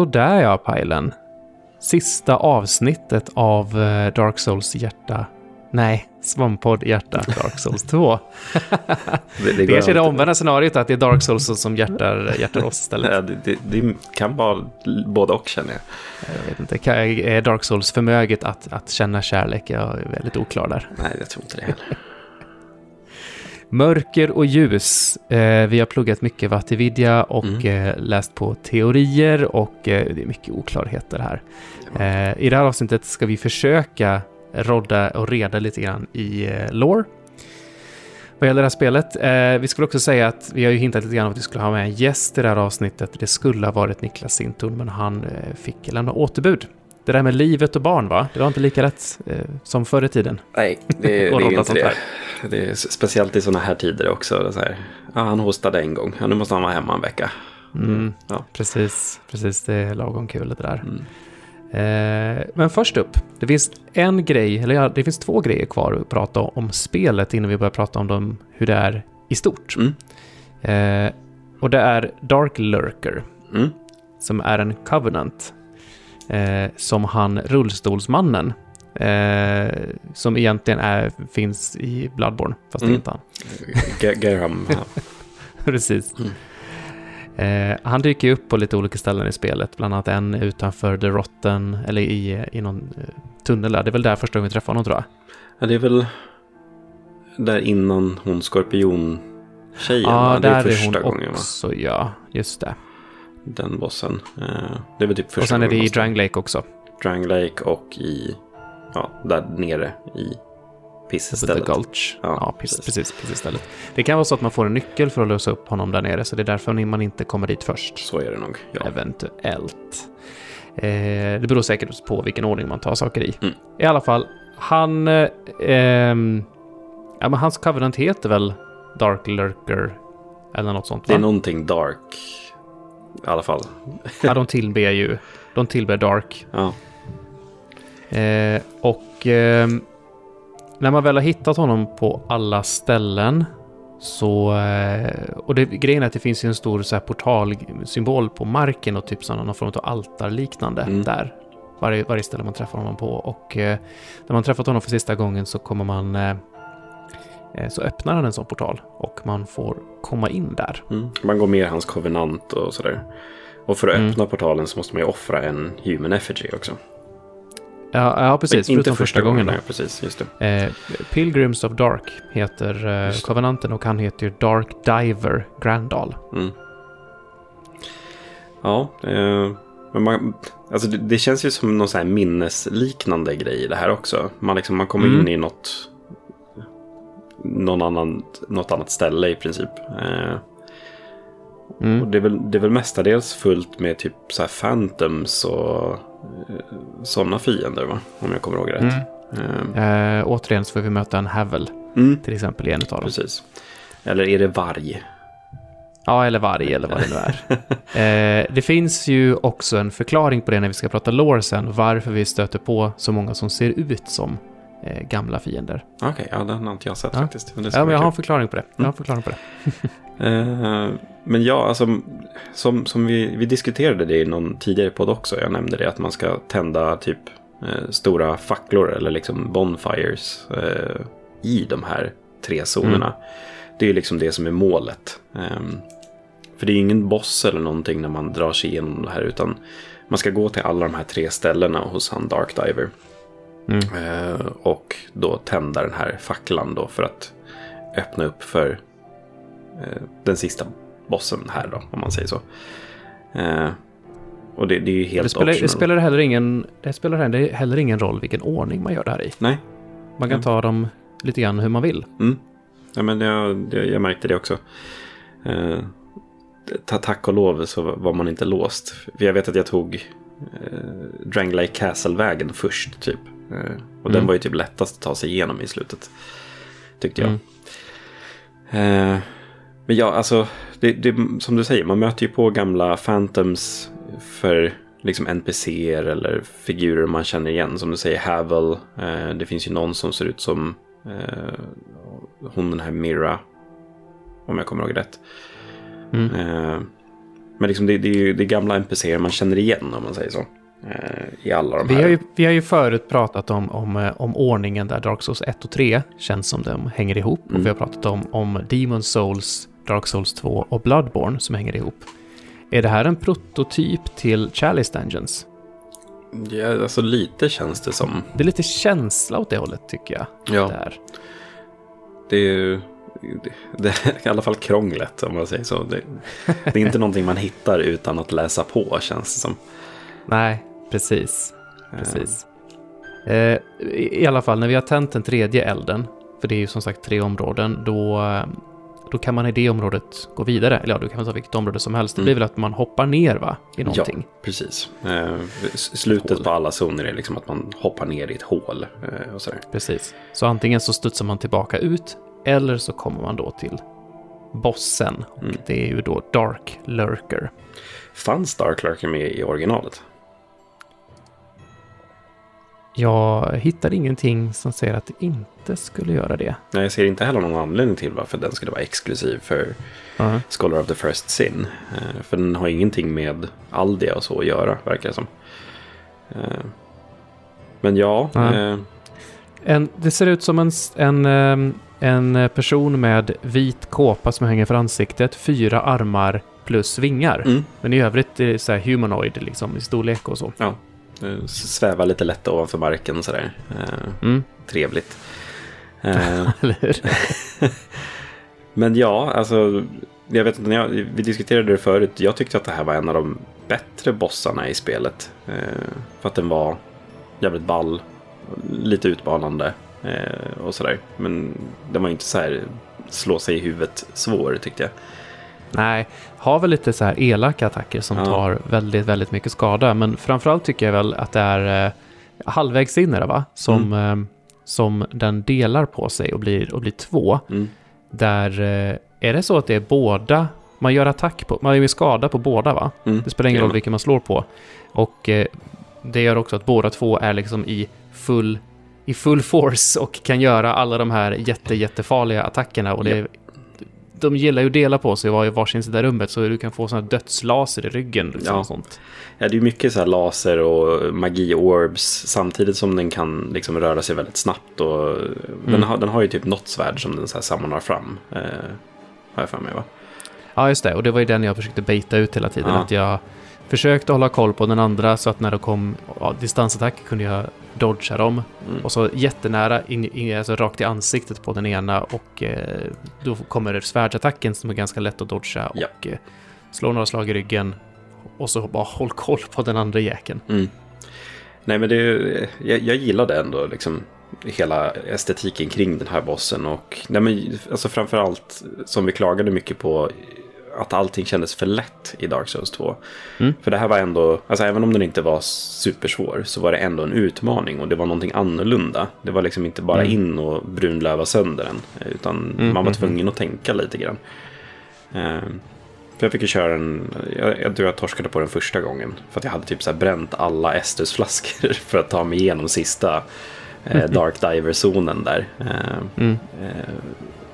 Sådär ja, Pajlen. Sista avsnittet av eh, Dark Souls hjärta. Nej, Svamppodd hjärta Dark Souls 2. Det, Det kanske är det omvända scenariot, att det är Dark Souls som hjärtar, hjärtar oss istället. Ja, det, det, kan vara både och känner jag. Jag vet inte, är Dark Souls förmöget att, att känna kärlek? Jag är väldigt oklar där. Nej, jag tror inte det heller. Mörker och ljus. Eh, vi har pluggat mycket Vattividya och Mm. eh, läst på teorier och eh, det är mycket oklarheter här. Eh, I det här avsnittet ska vi försöka rodda och reda lite grann i eh, lore. Vad gäller det här spelet. Eh, vi skulle också säga att vi har ju hintat lite grann om att vi skulle ha med en gäst i det här avsnittet. Det skulle ha varit Niklas Sintun, men han eh, fick lämna återbud. Det där med livet och barn, va? Det var inte lika lätt eh, som förr i tiden. Nej, det, det är rodda ju inte det. Det är speciellt i sådana här tider också. Det är Så här, ja, han hostade en gång, ja, nu måste han vara hemma en vecka. Mm, Ja. Precis, precis. Det är lagom kul det där. Mm. Eh, men först upp, det finns en grej, eller ja, det finns två grejer kvar att prata om spelet innan vi börjar prata om dem, hur det är i stort. Mm. Eh, och det är Dark Lurker, Mm. som är en Covenant, eh, som han rullstolsmannen, eh, som egentligen är, finns i Bloodborne, fast det är Mm. inte han. Ja. Precis. Mm. Eh, han dyker ju upp på lite olika ställen i spelet, bland annat en utanför The Rotten, eller i, i någon eh, tunnel där. Det är väl där första gången vi träffar honom tror jag. ja, det är väl där innan hon skorpion-tjejen. Ja, va? det är där är första hon gången, va? också, ja. Just det. Den bossen. Eh, det är väl typ första Och sen är det i Drang Lake också. Drang Lake och i, ja, där nere i The pissstället. Gulch. Ja, Ja, precis, precis. precis, stället. Det kan vara så att man får en nyckel för att lösa upp honom där nere, så det är därför man inte kommer dit först. Så är det nog, ja. Eventuellt. Eh, det beror säkert på vilken ordning man tar saker i. Mm. I alla fall, han... Eh, ehm, ja, men hans covenant heter väl Dark Lurker eller något sånt, Det är va? någonting dark i alla fall. Ja, de tillber ju... De tillber Dark. Ja, Eh, och ehm, när man väl har hittat honom på alla ställen så... Eh, och det, grejen är att det finns en stor så här, portalsymbol på marken och typ sådana någon form av altarliknande Mm. där. Varje, varje ställe man träffar honom på. Och eh, när man träffat honom för sista gången så kommer man... Eh, så öppnar han en sån portal och man får komma in där. mm. man går med hans kovenant och sådär. Och för att Mm. öppna portalen så måste man ju offra en human effigy också. Ja, ja precis. Men förutom första gången då. Nej, precis, just det. Eh, Pilgrims of Dark heter eh. Covenanten och han heter ju Dark Diver Grandal. Mm. Ja, eh, men man, alltså det, det känns ju som någon sån här minnesliknande grej i det här också. Man, liksom, man kommer Mm. in i något, någon annan, något annat ställe i princip. Eh, och Mm. det, är väl, det är väl mestadels fullt med typ så här phantoms och eh, sådana fiender va? Om jag kommer ihåg rätt. Mm. Eh, Eh, återigen så får vi möta en Havel mm, till exempel i en av dem. precis. Eller är det varg? Ja, eller varg eller vad det nu är. eh, det finns ju också en förklaring på det när vi ska prata lore sen, varför vi stöter på så många som ser ut som eh, gamla fiender. Okej, ja den har inte jag sett Ja. faktiskt. Men Ja, men jag har en förklaring på det. Jag har en förklaring på det. Eh, men ja, alltså, som, som vi, vi diskuterade det i någon tidigare podd också. Jag nämnde det att man ska tända typ eh, stora facklor eller liksom bonfires eh, i de här tre zonerna. Det är ju liksom det som är målet. Ehm, för det är ju ingen boss eller någonting när man drar sig igenom det här utan man ska gå till alla de här tre ställena hos han Dark Diver. Mm. Eh, och då tända den här facklan då för att öppna upp för eh, den sista bossen här då, om man säger så. Eh, och det, det är ju helt Det spelar, det optional. spelar heller ingen, det spelar heller- ingen roll vilken ordning man gör det här i. Nej, Man kan Mm. ta dem lite grann hur man vill. mm. ja, men jag, jag, jag märkte det också. Eh, ta, tack och lov så var man inte låst. Jag vet att jag tog eh, Drangley Castle-vägen först typ. Eh, och den Mm. var ju typ lättast att ta sig igenom i slutet. Tyckte jag. Mm. Eh, men ja, alltså, det, det, som du säger, man möter ju på gamla Phantoms för liksom NPCer eller figurer man känner igen. Som du säger, Havel. Eh, det finns ju någon som ser ut som eh, hon den här Mira. Om jag kommer ihåg rätt. Mm. Eh, Men liksom det, det är ju det är gamla NPCer man känner igen om man säger så. Eh, I alla de Vi här. har, ju, vi har ju förut pratat om, om, eh, om ordningen där Dark Souls 1 och 3 känns som de hänger ihop. Mm. Och vi har pratat om, om Demon Souls, Dark Souls 2 och Bloodborne som hänger ihop. Är det här en prototyp till Chalice Dungeons? Ja, alltså lite känns det som. Det är lite känsla åt det hållet tycker jag. Ja. Där. Det är ju det, det är i alla fall krånglet om man säger så. Det, det är inte någonting man hittar utan att läsa på känns det som. Nej, precis. Precis. Eh, i, I alla fall, när vi har tänt den tredje elden, för det är ju som sagt tre områden, då, då kan man i det området gå vidare. Eller ja, du kan ta vilket område som helst. Det Mm. blir väl att man hoppar ner, va? I någonting. Ja, precis. Eh, slutet på alla zoner är liksom att man hoppar ner i ett hål. Eh, och sådär. Precis. Så antingen så studsar man tillbaka ut, eller så kommer man då till bossen. Och Mm. det är ju då Dark Lurker. Fanns Dark Lurker med i originalet? Jag hittar ingenting som säger att det inte skulle göra det. Nej, jag ser inte heller någon anledning till varför den skulle vara exklusiv för Ja. Scholar of the First Sin. Eh, för den har ingenting med Aldia och så att göra, verkar det som. Eh, men ja, Ja. eh, En, det ser ut som en, en, ehm, en person med vit kåpa som hänger för ansiktet, fyra armar plus vingar. mm, Men i övrigt är det så humanoid liksom, i storlek och så. ja. Eh, Svävar lite lätt ovanför marken och sådär. Eh, Mm. trevligt. Eh? Men ja, alltså, jag vet inte, när jag, vi diskuterade det förut. Jag tyckte att det här var en av de bättre bossarna i spelet. För att den var jävligt ball, lite utmanande och sådär. Men den var inte så här slå sig i huvudet svår tyckte jag. Nej, har väl lite så här elaka attacker som Ja. tar väldigt, väldigt mycket skada. Men framförallt tycker jag väl att det är eh, halvvägs in är det va? Som, Mm. eh, som den delar på sig och blir, och blir två. Mm. Där eh, är det så att det är båda, man gör attack på, man gör skada på båda va? Mm. Det spelar ingen roll vilken man slår på. Och eh, det gör också att båda två är liksom i full, i full force och kan göra alla de här jätte, jättefarliga attackerna. Och det, Ja. De gillar ju att dela på sig och vara i varsin sida rummet så du kan få sådana dödslaser i ryggen. Liksom, Ja. sånt. Ja, det är mycket så här laser och magi-orbs samtidigt som den kan liksom röra sig väldigt snabbt. Och den, Mm. har, den har ju typ något svärd som den så här samlar fram. Eh, har jag för mig va? Ja, just det. Och det var ju den jag försökte baita ut hela tiden. Ja. Att jag försökte hålla koll på den andra så att när det kom ja, distansattacker kunde jag dodga dem. Mm. Och så jättenära, in, in, alltså rakt i ansiktet på den ena och eh, då kommer svärdsattacken som är ganska lätt att dodga Ja. och eh, slå några slag i ryggen och så bara håll koll på den andra jäkeln. Mm. Nej men det, jag, jag gillade ändå liksom hela estetiken kring den här bossen. Och nej men, alltså framförallt som vi klagade mycket på att allting kändes för lätt i Dark Souls 2. Mm. För det här var ändå, alltså även om den inte var supersvår så var det ändå en utmaning och det var någonting annorlunda. Det var liksom inte bara Mm. in och brunlöva sönder den. Utan Mm, man var mm, tvungen att tänka lite grann. Eh, för jag fick ju köra en, jag, jag tror jag torskade på den första gången. För att jag hade typ så bränt alla Estus-flaskor för att ta mig igenom sista eh, Dark Diver-zonen där. Eh, Mm. eh,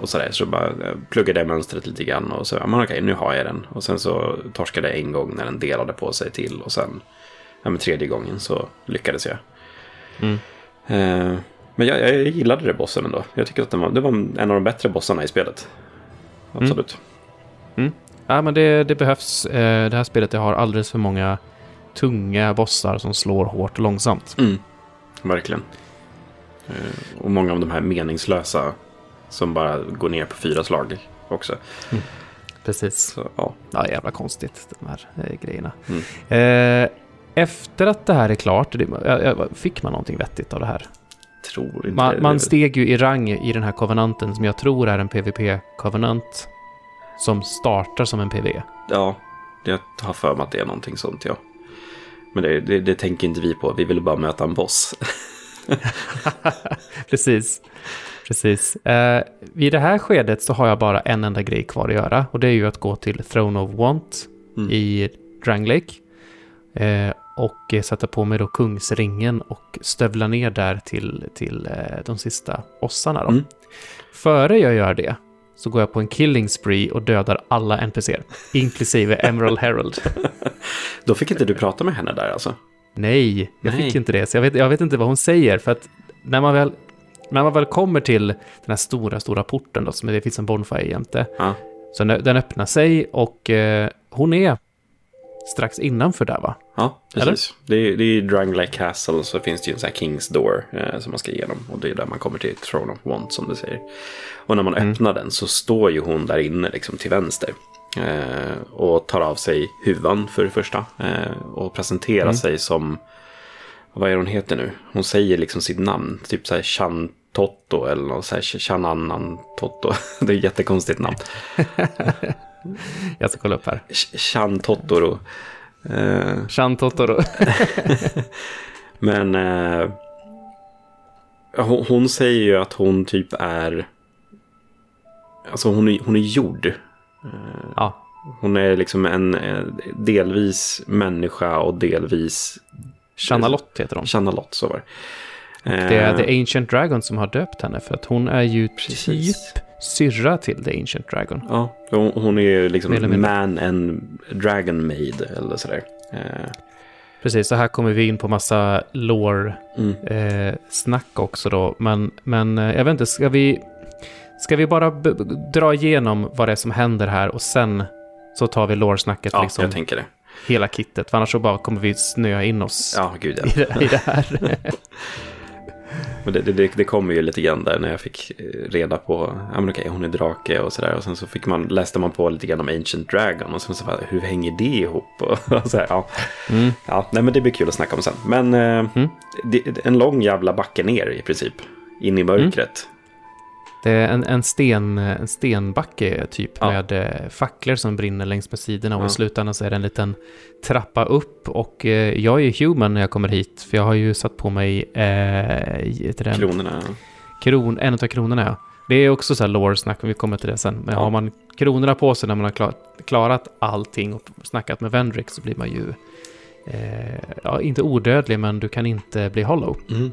och sådär, så bara eh, pluggade jag mönstret lite grann och så, ja men okej, nu har jag den. Och sen så torskade jag en gång när den delade på sig till och sen, ja men tredje gången så lyckades jag. Mm. Eh, men jag, jag gillade det bossen ändå. Jag tycker att den var, det var en av de bättre bossarna i spelet. Absolut. Ja, men det, det behövs. Eh, det här spelet det har alldeles för många tunga bossar som slår hårt och långsamt. Mm. Verkligen. Eh, och många av de här meningslösa som bara går ner på fyra slag också. Precis. Så, ja. Ja, jävla konstigt, de här eh, grejerna. Mm. Eh, efter att det här är klart, det, fick man någonting vettigt av det här? Tror inte Man, det. man steg ju i rang i den här kovenanten som jag tror är en PVP-kovenant. Som startar som en PV. Ja, jag har för mig att det är någonting sånt ja. Men det, det, det tänker inte vi på. Vi ville bara möta en boss. Precis. Precis. Eh, vid det här skedet så har jag bara en enda grej kvar att göra. Och det är ju att gå till Throne of Want Mm. i Drang Lake. Eh, och sätta på mig då kungsringen och stövla ner där till, till eh, de sista bossarna. Då. Mm. Före jag gör det så går jag på en killing spree och dödar alla NPCer, inklusive Emerald Herald. Då fick inte du prata med henne där alltså? Nej, jag Nej. fick inte det. Så jag vet, jag vet inte vad hon säger, för att när man väl, när man väl kommer till den här stora, stora porten då, som det finns en bonfire jämte, Ja, så den, öppnar sig och eh, hon är strax innanför där va? ja precis. Det är, det är i Drangleic Castle så finns det ju en sån här King's Door eh, som man ska igenom. Och det är där man kommer till Throne of Want som du säger. Och när man öppnar den så står ju hon där inne liksom till vänster. Eh, och tar av sig huvan för det första. Eh, och presenterar sig som, vad är hon heter nu? Hon säger liksom sitt namn, typ så här Chan Totto eller något så här Chananan Totto. det är ett jättekonstigt namn. Jag ska kolla upp här. Ch- Chan Totoro. Eh, Chan Totoro. Men eh, hon, hon säger ju att hon typ är... Alltså hon är, hon är jord. ja, Hon är liksom en eh, delvis människa och delvis Chanalot heter hon. Chanalot. Så var det. Det är Eh, The Ancient Dragon som har döpt henne, för att hon är ju Precis. typ syrra till The Ancient Dragon. Ja, hon, hon är ju liksom man and dragon maid eller sådär. Eh, Precis, så här kommer vi in på massa lore-snack mm. också då. Men, men eh, jag vet inte, ska vi, ska vi bara dra igenom vad det är som händer här och sen så tar vi lore-snacket Ja, liksom jag tänker det. Hela kittet. För annars så bara kommer vi snöa in oss Ja, gud ja. i, det, i det här. Men det, det, det kommer ju lite grann där när jag fick eh, reda på, ja men okej, hon är drake och sådär. Och sen så fick man, läste man på lite grann om Ancient Dragon och sen så bara, hur hänger det ihop? Och, och så här, ja. Mm. ja, nej men det blir kul att snacka om sen. Men eh, Mm. det, en lång jävla backe ner i princip. In i mörkret. Det är en, en, sten, en stenbacke typ Ja. med eh, facklor som brinner längs med sidorna och Ja. i slutändan så är det en liten trappa upp och eh, jag är ju human när jag kommer hit för jag har ju satt på mig eh, Kronorna. kron, en av kronorna. Ja. Det är också så här lore-snack, vi kommer till det sen. Men Ja. har man kronorna på sig när man har klar, klarat allting och snackat med Vendrick så blir man ju eh, ja, inte odödlig men du kan inte bli hollow. Mm.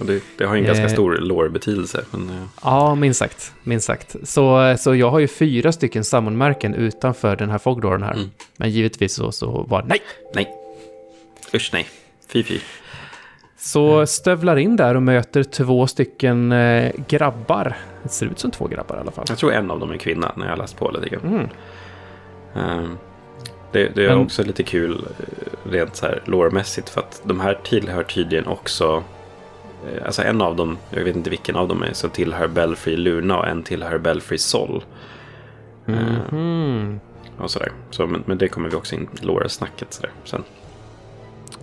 Och det, det har ju en ganska Eh. stor lore-betydelse. Men, eh, Ja, minst sagt. Minst sagt. Så, så jag har ju fyra stycken sammanmärken utanför den här fogdooren här. Mm. Men givetvis så, så var nej. nej. Usch nej. Fy fy. Så stövlar in där och möter två stycken eh, grabbar. Det ser ut som två grabbar i alla fall. Jag tror en av dem är kvinna när jag läst på lite grann. Mm. Ehm, Det, det är Men- också lite kul rent så här lårmässigt för att de här tillhör tydligen också Alltså en av dem, jag vet inte vilken av dem är, så tillhör Belfry Luna och en tillhör Belfry Sol. Mhm. Och sådär. Så, men, men det kommer vi också in i lore-snacket sådär, sen.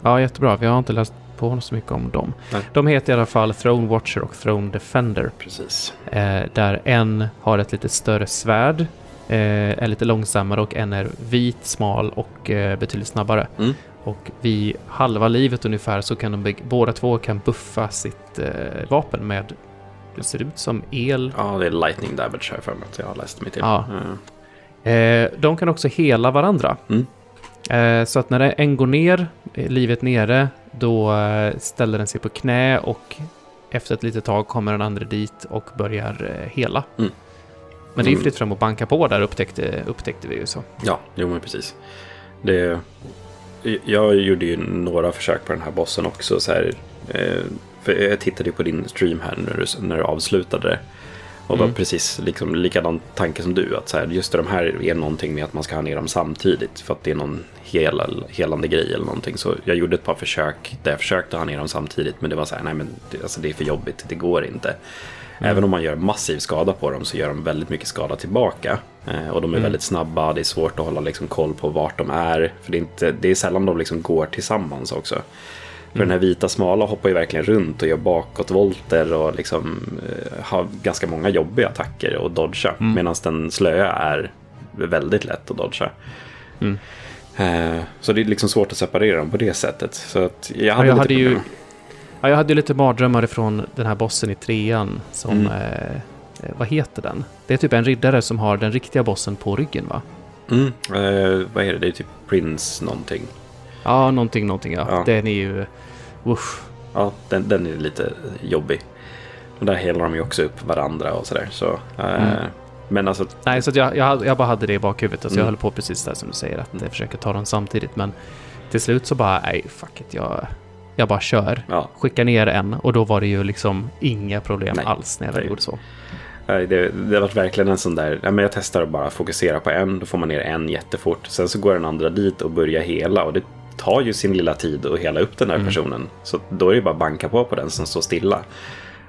Ja, jättebra. Vi har inte läst på så mycket om dem. Nej. De heter i alla fall Throne Watcher och Throne Defender. Precis. Eh, där en har ett lite större svärd, eh, är lite långsammare och en är vit, smal och eh, betydligt snabbare. Mm. Och vid halva livet ungefär så kan de båda två kan buffa sitt eh, vapen med, det ser ut som el. Ja, det är lightning damage här för mig att jag har läst mig till. Ja. Eh, Eh, de kan också hela varandra. Mm. Eh, så att när en går ner, eh, livet nere, då eh, ställer den sig på knä och efter ett litet tag kommer den andra dit och börjar eh, hela. Mm. Men det är ju Mm. fritt fram att banka på där upptäckte, upptäckte vi ju så. Ja, jo men precis. Det, jag gjorde ju några försök på den här bossen också. Så här, eh, för jag tittade ju på din stream här när du, när du avslutade det. Och var Mm. precis liksom, likadan tanke som du. Att så här, just de här är någonting med att man ska ha ner dem samtidigt. För att det är någon hel, helande grej eller någonting. Så jag gjorde ett par försök där jag försökte ha ner dem samtidigt. Men det var så här, nej men det, alltså, det är för jobbigt, det går inte. Även om man gör massiv skada på dem så gör de väldigt mycket skada tillbaka. Eh, och de är Mm. väldigt snabba, det är svårt att hålla liksom, koll på vart de är. För det är, inte, det är sällan de liksom går tillsammans också. För den här vita smala hoppar ju verkligen runt och gör bakåtvolter och liksom, eh, har ganska många jobbiga attacker att dodga. Medan den slöa är väldigt lätt att dodga. Mm. Eh, så det är liksom svårt att separera dem på det sättet. Så att jag Ja, hade jag, hade ju. Ja, jag hade ju lite mardrömmar ifrån den här bossen i trean som... Mm. Eh, eh, vad heter den? Det är typ en riddare som har den riktiga bossen på ryggen va? Mm, eh, vad är det? Det är typ Prince någonting. Ja, någonting, någonting ja. Ja. Den är ju... Usch. Ja, den, den är lite jobbig. Och där helar de ju också upp varandra och sådär. Så, eh, Mm. Men alltså, Nej, så jag, jag, jag bara hade det i bakhuvudet. Alltså Jag Mm. höll på precis där som du säger, att Mm. jag försöker ta dem samtidigt. Men till slut så bara, nej, fuck it, jag, jag bara kör. ja, Skickar ner en och då var det ju liksom inga problem Nej. alls när jag väl gjorde så. Det, det har varit verkligen en sån där, ja, men jag testar att bara fokusera på en, då får man ner en jättefort. Sen så går den andra dit och börjar hela och det tar ju sin lilla tid att hela upp den här Mm. personen. Så då är det bara att banka på på den som står stilla.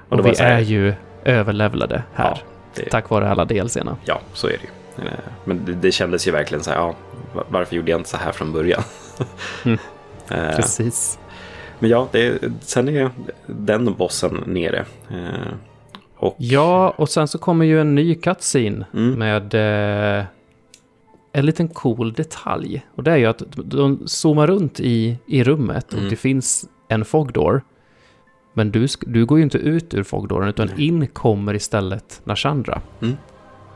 Och, var vi här- är ju överlevlade här. Ja, det, Tack vare alla delserna. ja, så är det ju. Eh, Men det, det kändes ju verkligen så här, ja, va- varför gjorde jag inte så här från början? Mm. Eh, Precis. Men ja, det, sen är den bossen nere. Eh, Och Ja, och sen så kommer ju en ny cutscene Mm. med eh, en liten cool detalj. Och det är ju att de zoomar runt i, i rummet och Mm. det finns en fogdoor. Men du, du går ju inte ut ur fogdooren utan Nej. in kommer istället Nashandra. Mm.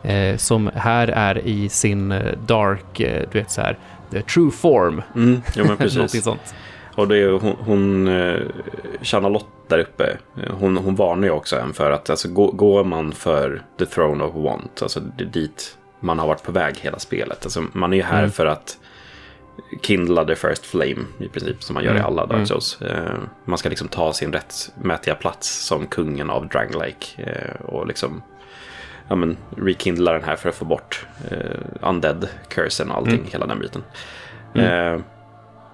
Eh, som här är i sin eh, dark, eh, du vet så här, the true form. Mm, jo, men Någonting precis. sånt. Och det hon, hon eh, Charlotte där uppe, eh, hon, hon varnar ju också en för att alltså, gå- går man för the throne of want, alltså det är dit man har varit på väg hela spelet. Alltså, man är ju här Mm. för att kindla the first flame i princip, som man gör i Mm, alla Dark mm. Souls. Eh, man ska liksom ta sin rättmätiga plats som kungen av Draglike eh, och liksom ja, men, rekindla den här för att få bort eh, undead cursen och allting, Mm. hela den biten.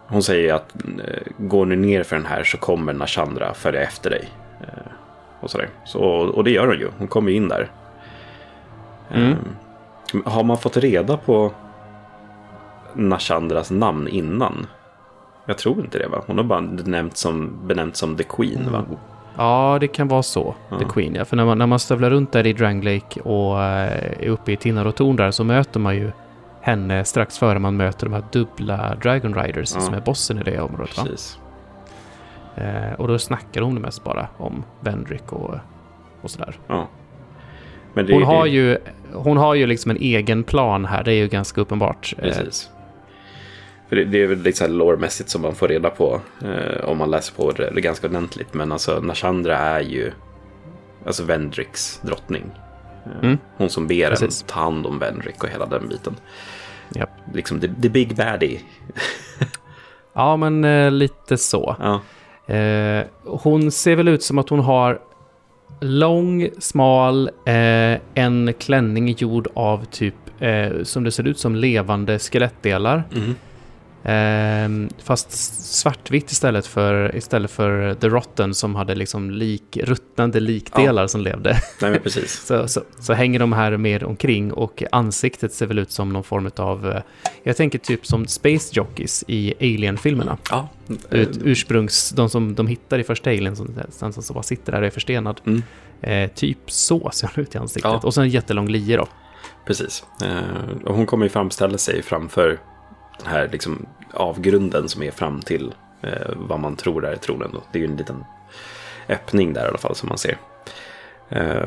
Hon säger att eh, går du ner för den här så kommer Nashandra följa efter dig. Eh, och, sådär. Så, och det gör hon ju. Hon kommer in där. Mm. Eh, har man fått reda på Nashandras namn innan? Jag tror inte det va? Hon har bara nämnt som, benämnt som The Queen va? Ja, det kan vara så. Ja. The Queen, ja. För när man, när man stövlar runt där i Dranglake och eh, är uppe i Tinnarotorn där så möter man ju henne strax före man möter de här dubbla Dragon Riders Ja. som är bossen i det området. Va? Precis. Eh, och då snackar hon mest bara om Vendrick och, och sådär. Ja. Men det, Hon har, det, ju, hon har ju liksom en egen plan här, det är ju ganska uppenbart. Eh, Precis. För det, det är väl lite så här lore-mässigt som man får reda på eh, om man läser på det, det är ganska ordentligt. Men alltså Nashandra är ju alltså Vendricks drottning. Eh, Mm. Hon som ber Precis. en ta hand om Vendrick och hela den biten. Japp. Liksom the, the big baddie. Ja, men eh, lite så. Ja, Eh, hon ser väl ut som att hon har lång, smal, eh, en klänning gjord av typ, eh, som det ser ut som levande skelettdelar. Mhm. Eh, fast svartvitt istället för, istället för The Rotten som hade liksom lik, ruttnande likdelar som levde. nej men precis. Så, så, så hänger de här med omkring och ansiktet ser väl ut som någon form av, eh, jag tänker typ som Space Jockeys i Alien-filmerna. Ja, Ut, ursprungs, de som de hittar i första Alien, som, som, som bara sitter där och är förstenad. Mm. Eh, typ så ser hon ut i ansiktet. Ja. Och så en jättelång lie då. Precis. Eh, och hon kommer ju framställa sig framför den här liksom avgrunden som är fram till eh, vad man tror är tronen. Då. Det är ju en liten öppning där i alla fall som man ser. Eh,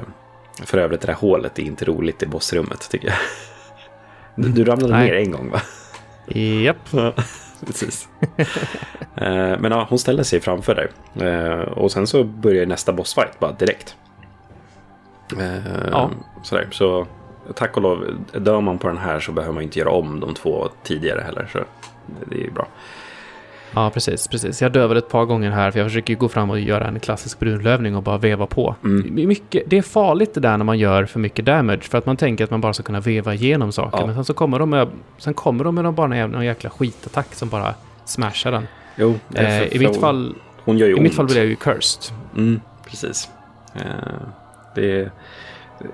för övrigt det där hålet är inte roligt i bossrummet tycker jag. Du, du ramlade Nej. ner en gång va? Japp. Ja, precis. Eh, Men ja, hon ställer sig framför där. Eh, Och sen så börjar nästa bossfight bara direkt. Eh, Ja. Sådär, så tack och lov, dör man på den här så behöver man inte göra om de två tidigare heller. Så det, det är ju bra. Ja, precis, precis. Jag dövade ett par gånger här för jag försöker gå fram och göra en klassisk brunlövning och bara veva på. Mm. Det är Mycket, det är farligt det där när man gör för mycket damage för att man tänker att man bara ska kunna veva igenom saker. Ja. Men sen så kommer de med, sen kommer de med någon, bara någon jäkla skitattack som bara smashar den. Jo, Eh, I mitt fall, Hon gör ju i ont. mitt fall blir jag ju cursed. Mm, precis. Eh, det,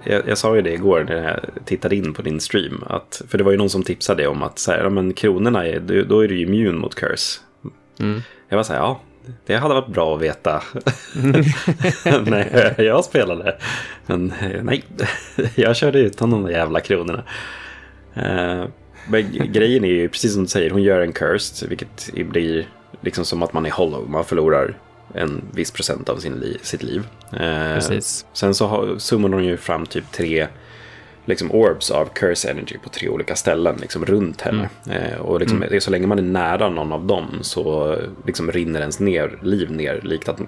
jag, jag sa ju det igår när jag tittade in på din stream. Att, för det var ju någon som tipsade om att så här, ja, men kronorna är, då- är du ju immun mot curse. Mm. Jag var så här, ja, det hade varit bra att veta när jag spelade. Men eh, nej, jag körde utan de där jävla kronorna. Eh, Men grejen är ju precis som du säger, hon gör en cursed, vilket blir liksom som att man är hollow. Man förlorar en viss procent av sin li- sitt liv. Eh. Sen så har- zoomar hon ju fram typ tre liksom orbs av curse energy på tre olika ställen liksom runt henne. Eh, och liksom, är så länge man är nära någon av dem så liksom rinner ens ner, liv ner likt att,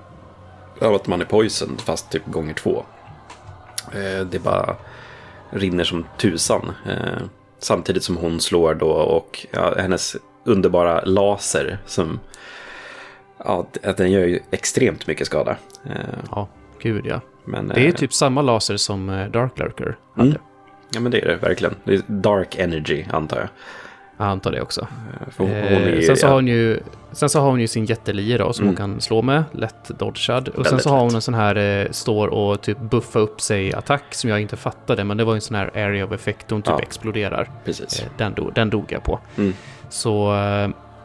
att man är poisoned fast typ gånger två. Eh, det bara rinner som tusan. Eh, samtidigt som hon slår då och ja, hennes underbara laser som ja, att den gör ju extremt mycket skada. Eh, Ja, gud ja. men, Det är eh, typ samma laser som eh, Dark Lurker hade. Mm. Ja men det är det verkligen. Det är dark energy antar jag. Jag antar det också. Eh, Eh, är sen, så ja, har hon ju, sen så har hon ju sin jättelie då som Mm. hon kan slå med, lätt dodgad. Och sen så har hon en sån här, eh, står och typ buffa upp sig attack som jag inte fattade, men det var en sån här area of effect, hon typ Ja. exploderar. precis. Eh, den, do, den dog jag på. Mm. Så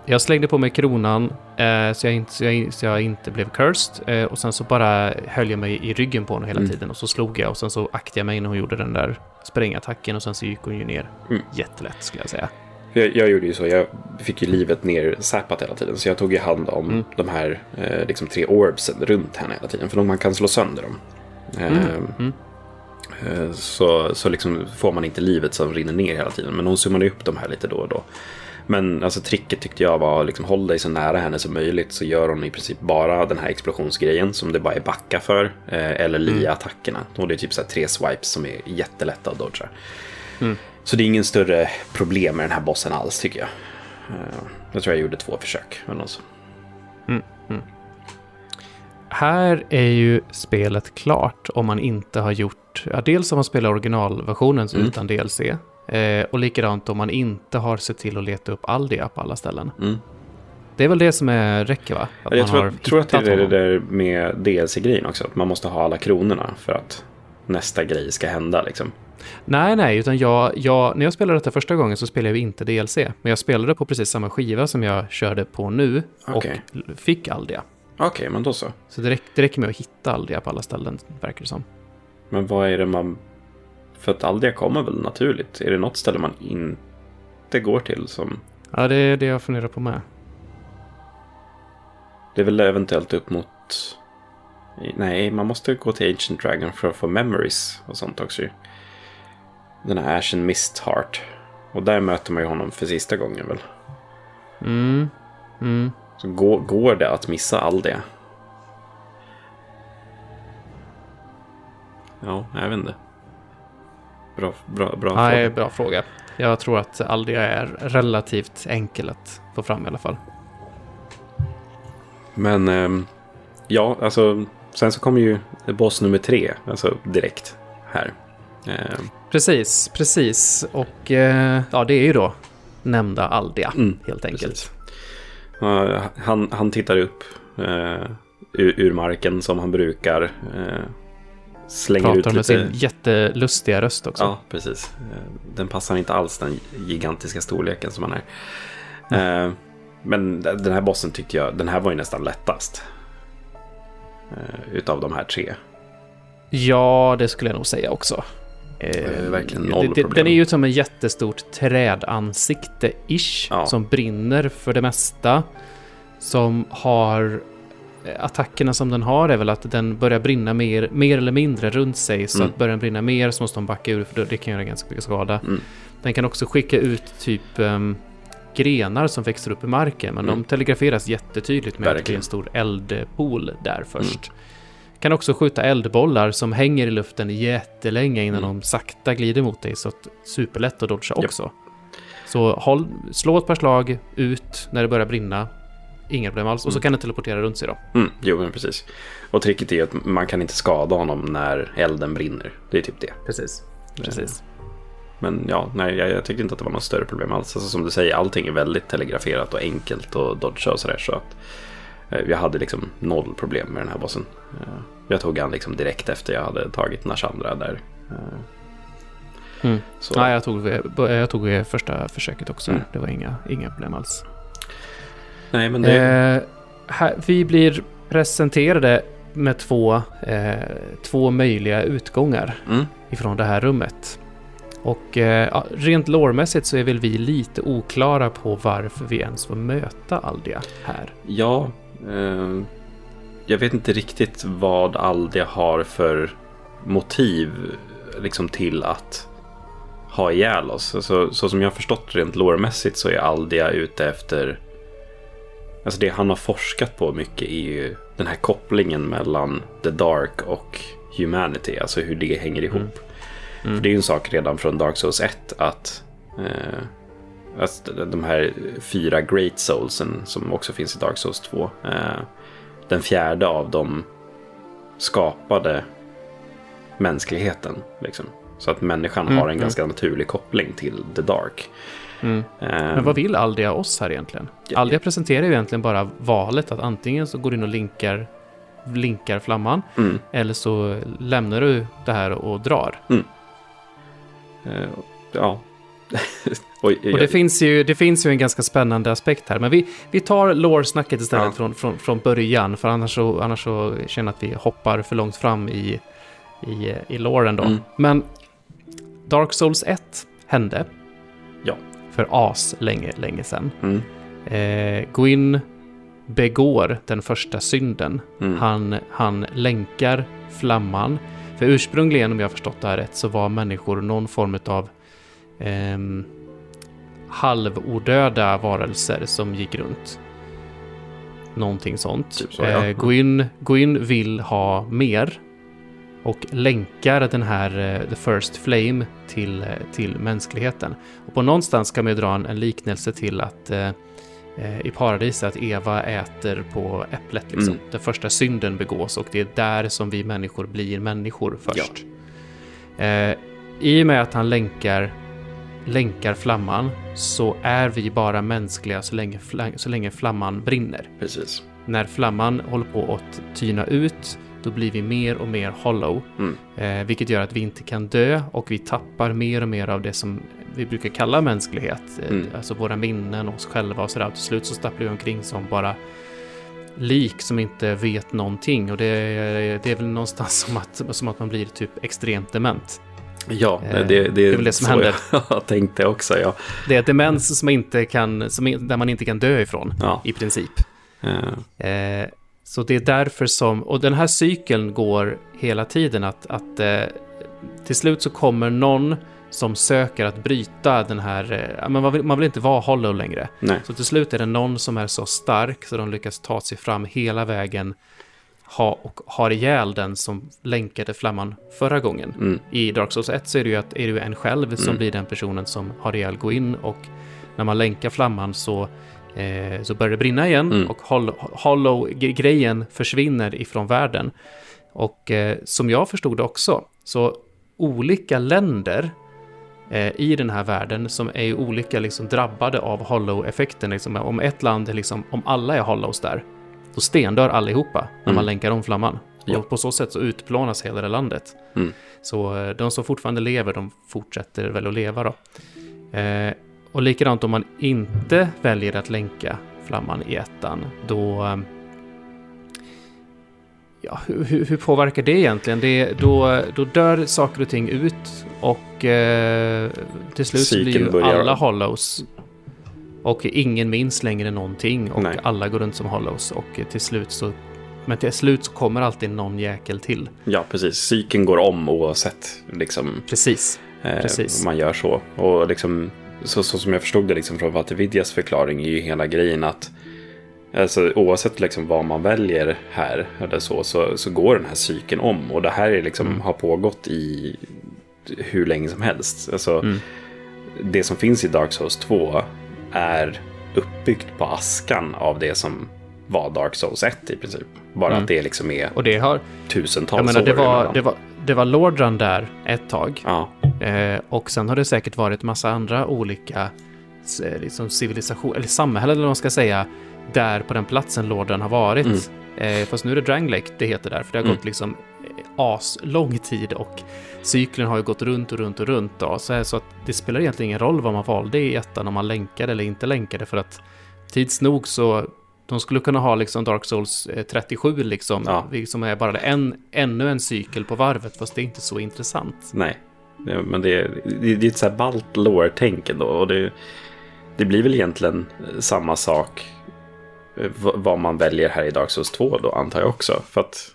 jag slängde på mig kronan eh, så, jag inte, så, jag, så jag inte blev cursed. Eh, och sen så bara höll jag mig i ryggen på henne hela Mm. tiden och så slog jag och sen så aktade jag mig när hon gjorde den där sprängattacken och sen så gick hon ju ner Mm. jättelätt skulle jag säga. Jag, jag gjorde ju så, jag fick ju livet ner zappat hela tiden. Så jag tog ju hand om Mm. de här eh, liksom tre orbsen runt henne hela tiden. För man kan slå sönder dem. Eh, Mm. Mm. eh, Så, så liksom får man inte livet som rinner ner hela tiden. Men hon summade upp de här lite då och då. Men alltså tricket tyckte jag var liksom håll dig så nära henne som möjligt så gör hon i princip bara den här explosionsgrejen som det bara är backa för. Eh, eller lia-attackerna. Och det är typ så tre swipes som är jättelätta att dodga. Mm. Så det är ingen större problem med den här bossen alls tycker jag. Eh, Jag tror jag gjorde två försök. Eller något så. Här är ju spelet klart om man inte har gjort, ja, dels om man spelar originalversionen Mm. utan DLC. Eh, och likadant om man inte har sett till att leta upp Aldia på alla ställen. Mm. Det är väl det som är, räcker va? Att Jag tror, tror att det är det där med DLC-grejen också. Att man måste ha alla kronorna för att nästa grej ska hända. Liksom. Nej, nej, utan jag, jag, när jag spelade detta första gången så spelade jag inte DLC. Men jag spelade på precis samma skiva som jag körde på nu Okej. och fick Aldia. Okej, men då så. Så det, räck, det räcker med att hitta Aldia på alla ställen, verkar det som. Men vad är det man... För att Aldia kommer väl naturligt? Är det något ställe man inte går till som... Ja, det är det jag funderar på med. Det är väl eventuellt upp mot... Nej, man måste gå till Ancient Dragon för att få memories och sånt också. Den här Ashen Mist Heart. Och där möter man ju honom för sista gången väl. Mm, mm. Så går, går det att missa Aldia? Ja, jag vet inte. Bra, bra, bra Nej, fråga. bra fråga. Jag tror att Aldia är relativt enkel att få fram i alla fall. Men ehm, ja, alltså sen så kommer ju boss nummer tre, alltså direkt här. Ehm, Precis, precis. Och eh, ja, det är ju då nämnda Aldia, Mm, helt enkelt. Ja, han, han tittar upp eh, ur, ur marken som han brukar. Eh, slänger Pratar ut med lite... sin jättelustiga röst också. Ja, precis. Den passar inte alls den gigantiska storleken som han är. Eh, Men den här bossen tyckte jag, den här var ju nästan lättast. Eh, Utav de här tre. Ja, det skulle jag nog säga också. är Eh, verkligen noll det- problem. Den är ju som en jättestort trädansikte-ish, Ja. som brinner för det mesta. Som har... Attackerna som den har är väl att den börjar brinna mer, mer eller mindre runt sig. Så Mm. att börjar den brinna mer så måste de backa ur, för det kan göra ganska mycket skada. Mm. Den kan också skicka ut typ ehm, grenar som växer upp i marken, men Mm. de telegraferas jättetydligt med att det Verkligen. en stor eldpool där först. Kan också skjuta eldbollar som hänger i luften jättelänge innan Mm. de sakta glider mot dig, så att superlätt att dodga också. Så håll, slå ett par slag ut när det börjar brinna, inga problem alls. Och så Mm. kan den teleportera runt sig då. Mm, jo, men precis. Och tricket är ju att man kan inte skada honom när elden brinner. Det är typ det. Precis. Precis. Men ja, nej, jag, jag tyckte inte att det var något större problem alls. Alltså, som du säger, allting är väldigt telegraferat och enkelt och dodga och sådär. Så att eh, jag hade liksom noll problem med den här bossen. Eh, jag tog han liksom direkt efter jag hade tagit Nashandra där. Eh, Mm. så, Nej, jag tog, jag tog eh, första försöket också. Mm. Det var inga, inga problem alls. Nej, men det... Eh, här, vi blir presenterade med två, eh, två möjliga utgångar Mm, ifrån det här rummet. Och eh, rent lårmässigt så är väl vi lite oklara på varför vi ens får möta Aldia här. ja, eh, jag vet inte riktigt vad Aldia har för motiv liksom till att ha ihjäl oss. Alltså, så som jag har förstått rent lårmässigt så är Aldia ute efter... Alltså det han har forskat på mycket är ju den här kopplingen mellan The Dark och Humanity. Alltså hur det hänger ihop. För det är ju en sak redan från Dark Souls 1 att, eh, att de här fyra Great Soulsen som också finns i Dark Souls 2. Eh, den fjärde av dem skapade mänskligheten. Liksom. Så att människan har en ganska naturlig koppling till The Dark. Mm. Men vad vill Aldria oss här egentligen? Ja, Aldria presenterar ju egentligen bara valet att antingen så går du in och linkar, linkar flamman Mm. eller så lämnar du det här och drar. Eh, ja. Oj, Och det finns, ju, det finns ju en ganska spännande aspekt här. Men vi, vi tar lore-snacket istället Ja. från, från, från början. För annars så, annars så känner jag att vi hoppar för långt fram i, i, i loren då. Mm. Men Dark Souls 1 hände. För as länge, länge sedan. Mm. Eh, Gwyn begår den första synden. Mm. Han, han länkar flamman. För ursprungligen, om jag förstått det här rätt, så var människor någon form av ehm, halvodöda varelser som gick runt. Någonting sånt. Typ så, ja. eh, Gwyn, Gwyn vill ha mer och länkar den här eh, The First Flame till, eh, till mänskligheten. Och på någonstans kan man ju dra en, en liknelse till att eh, i paradiset att Eva äter på äpplet. Liksom. Mm. Den första synden begås och det är där som vi människor blir människor först. Eh, I och med att han länkar, länkar flamman så är vi bara mänskliga så länge, så länge flamman brinner. Precis. När flamman håller på att tyna ut då blir vi mer och mer hollow. Mm. Eh, vilket gör att vi inte kan dö och vi tappar mer och mer av det som vi brukar kalla mänsklighet. Eh, Mm. Alltså våra minnen, oss själva och sådär. Till slut så stapplar vi omkring som bara lik som inte vet någonting. Och det, det är väl någonstans som att, som att man blir typ extremt dement. Ja, Eh, det, det, det är väl det som händer. Jag tänkte också, ja. Det är demens som inte kan, som, där man inte kan dö ifrån ja. i princip. Eh, Eh, så det är därför som, och den här cykeln går hela tiden att, att eh, till slut så kommer någon som söker att bryta den här, eh, man, vill, man vill inte vara hollow längre. nej. Så till slut är det någon som är så stark så de lyckas ta sig fram hela vägen ha, och har ihjäl den som länkade flamman förra gången. Mm. I Dark Souls 1 så är det ju, att, är det en själv som Mm. blir den personen som har ihjäl gå in och när man länkar flamman så, eh, så börjar det brinna igen Mm. och hol- hollow-grejen försvinner ifrån världen. Och eh, som jag förstod det också, så olika länder eh, i den här världen som är ju olika liksom drabbade av hollow-effekten. Liksom, om ett land är liksom, om alla är hollows där, då stendör allihopa när man Mm. länkar om flamman. Ja. Och på så sätt så utplånas hela det landet. Mm. Så eh, de som fortfarande lever, de fortsätter väl att leva då. Eh, och likadant om man inte väljer att länka flamman i ettan, då... eh, Ja, hur, hur, påverkar det egentligen? Det, då, då dör saker och ting ut och eh, till slut så blir Cykeln ju börjar- alla hollows. Och ingen minns längre någonting och Nej. alla går runt som hollows och till slut så... Men till slut så kommer alltid någon jäkel till. Ja, precis. Cykeln går om oavsett liksom, Precis. eh, Precis. man gör så. Och liksom, så, så som jag förstod det liksom, från Walter Vidjas förklaring är ju hela grejen att Alltså, oavsett liksom vad man väljer här eller så, så, så går den här cykeln om. Och det här är liksom, Mm. har pågått i hur länge som helst. Alltså, Mm. Det som finns i Dark Souls 2 är uppbyggt på askan av det som var Dark Souls 1 i princip. Bara Mm. att det liksom är Och det har... tusentals Jag menar, det år var, det var, det var Lordran där ett tag. Ja, Eh, och sen har det säkert varit massa andra olika eh, liksom civilisation, eller samhällen eller vad man ska säga, där på den platsen Lordran har varit. Eh, fast nu är det Dranglake det heter där, för det har Mm. gått liksom eh, as lång tid och cykeln har ju gått runt och runt och runt då. Så, så att det spelar egentligen ingen roll vad man valde i ettan, om man länkade eller inte länkade, för att tids nog så de skulle kunna ha liksom Dark Souls eh, 37 liksom, Ja. som är bara en, ännu en cykel på varvet, fast det är inte så intressant. nej. Men det, är- det, är ett så här ballt lore-tänk ändå. Och det, det blir väl egentligen eh, samma sak eh, vad man väljer här i Dark Souls 2 då, antar jag också. För att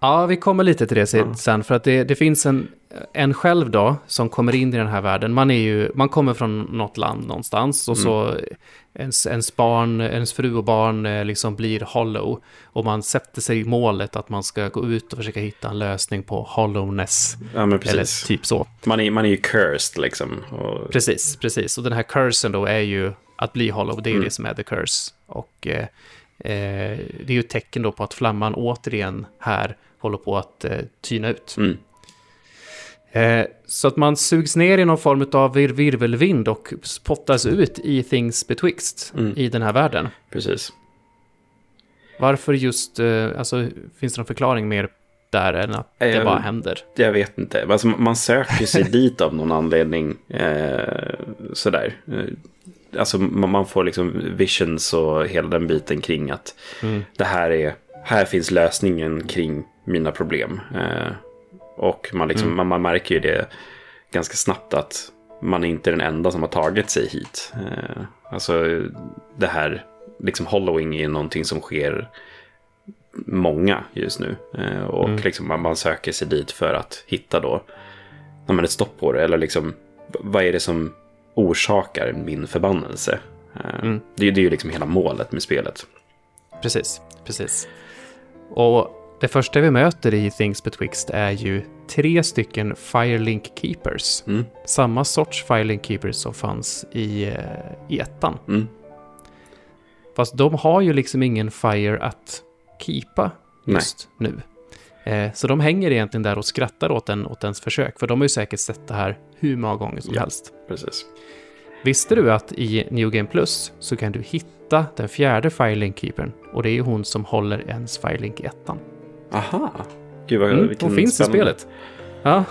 Ja, vi kommer lite till det sen, ja. för att det, det, finns en, en själv då som kommer in i den här världen. Man, är ju, man kommer från något land någonstans och mm. så ens, ens barn, ens fru och barn eh, liksom blir hollow. Och man sätter sig i målet att man ska gå ut och försöka hitta en lösning på hollowness. Ja, men precis. Eller typ så. Man är, man är ju cursed liksom. Och... Precis, precis. Och den här cursen då är ju att bli hollow, det är mm. det som är the curse. Och eh, eh, det är ju ett tecken då på att flamman återigen här håller på att eh, tyna ut. Mm. Eh, så att man sugs ner i någon form av vir virvelvind och spottas ut i things betwixt mm. i den här världen. Precis. Varför just, eh, alltså finns det någon förklaring mer där än att det jag, bara händer? Jag vet inte. Alltså, man söker sig dit av någon anledning. Eh, sådär. Eh, alltså man får liksom visions och hela den biten kring att mm. det här är, här finns lösningen kring mina problem. Eh, och man, liksom, mm. man, man, märker ju det ganska snabbt att man är inte den enda som har tagit sig hit. Eh, alltså det här, liksom hollowing är någonting som sker många just nu. Eh, och mm. liksom man, man, söker sig dit för att hitta då när man ett stopp på det. Eller liksom, vad är det som orsakar min förbannelse? Eh, mm. det, det är ju liksom hela målet med spelet. Precis, precis. Och det första vi möter i Things Betwixt är ju tre stycken Firelink Keepers. Mm. Samma sorts Firelink Keepers som fanns i, eh, i ettan. Mm. Fast de har ju liksom ingen Fire att keepa just Nej. nu. Eh, så de hänger egentligen där och skrattar åt, en, åt ens försök, för de har ju säkert sett det här hur många gånger som ja, helst. Precis. Visste du att i New Game Plus så kan du hitta den fjärde Firelink Keepern och det är ju hon som håller ens Firelink i ettan. Aha. Gud vad, mm, Hon finns spännande. i spelet. Ja.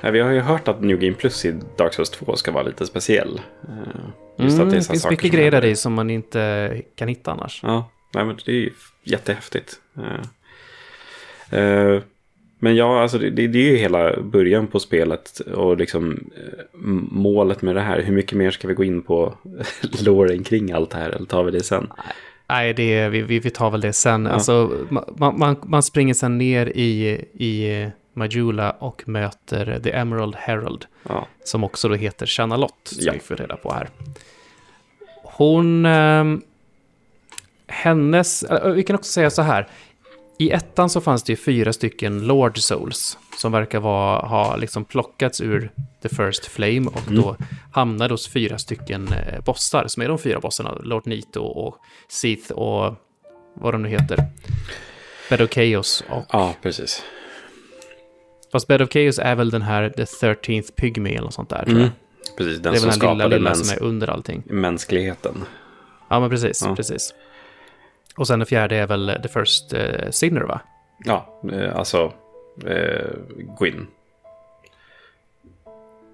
ja. Vi har ju hört att New Game Plus i Dark Souls 2 ska vara lite speciell. Eh, just mm, att det, är det finns mycket grejer där i som man inte kan hitta annars. Ja, Nej, men det är ju jättehäftigt. Uh, men ja, alltså det, det, är ju hela början på spelet och liksom målet med det här. Hur mycket mer ska vi gå in på låren kring allt det här? Eller tar vi det sen? Nej, det, vi, vi tar väl det sen. Ja. Alltså, man, man, man springer sen ner i, i Majula och möter The Emerald Herald. Ja. Som också då heter Chanalot, som ja. vi får reda på här. Hon... Eh, hennes... Vi kan också säga så här. I ettan så fanns det ju fyra stycken Lord Souls som verkar vara, ha liksom plockats ur The First Flame och mm. då hamnade hos fyra stycken eh, bossar som är de fyra bossarna. Lord Nito och Seath och vad de nu heter. Bed of Chaos och... Ja, precis. Fast Bed of Chaos är väl den här The 13th Pygmy eller något sånt där, tror mm. jag. Precis, den det är som väl den lilla, lilla mäns- som är under allting. Mänskligheten. Ja, men precis, ja. precis. Och sen den fjärde är väl The First uh, Sinner, va? Ja, eh, alltså eh, Gwyn.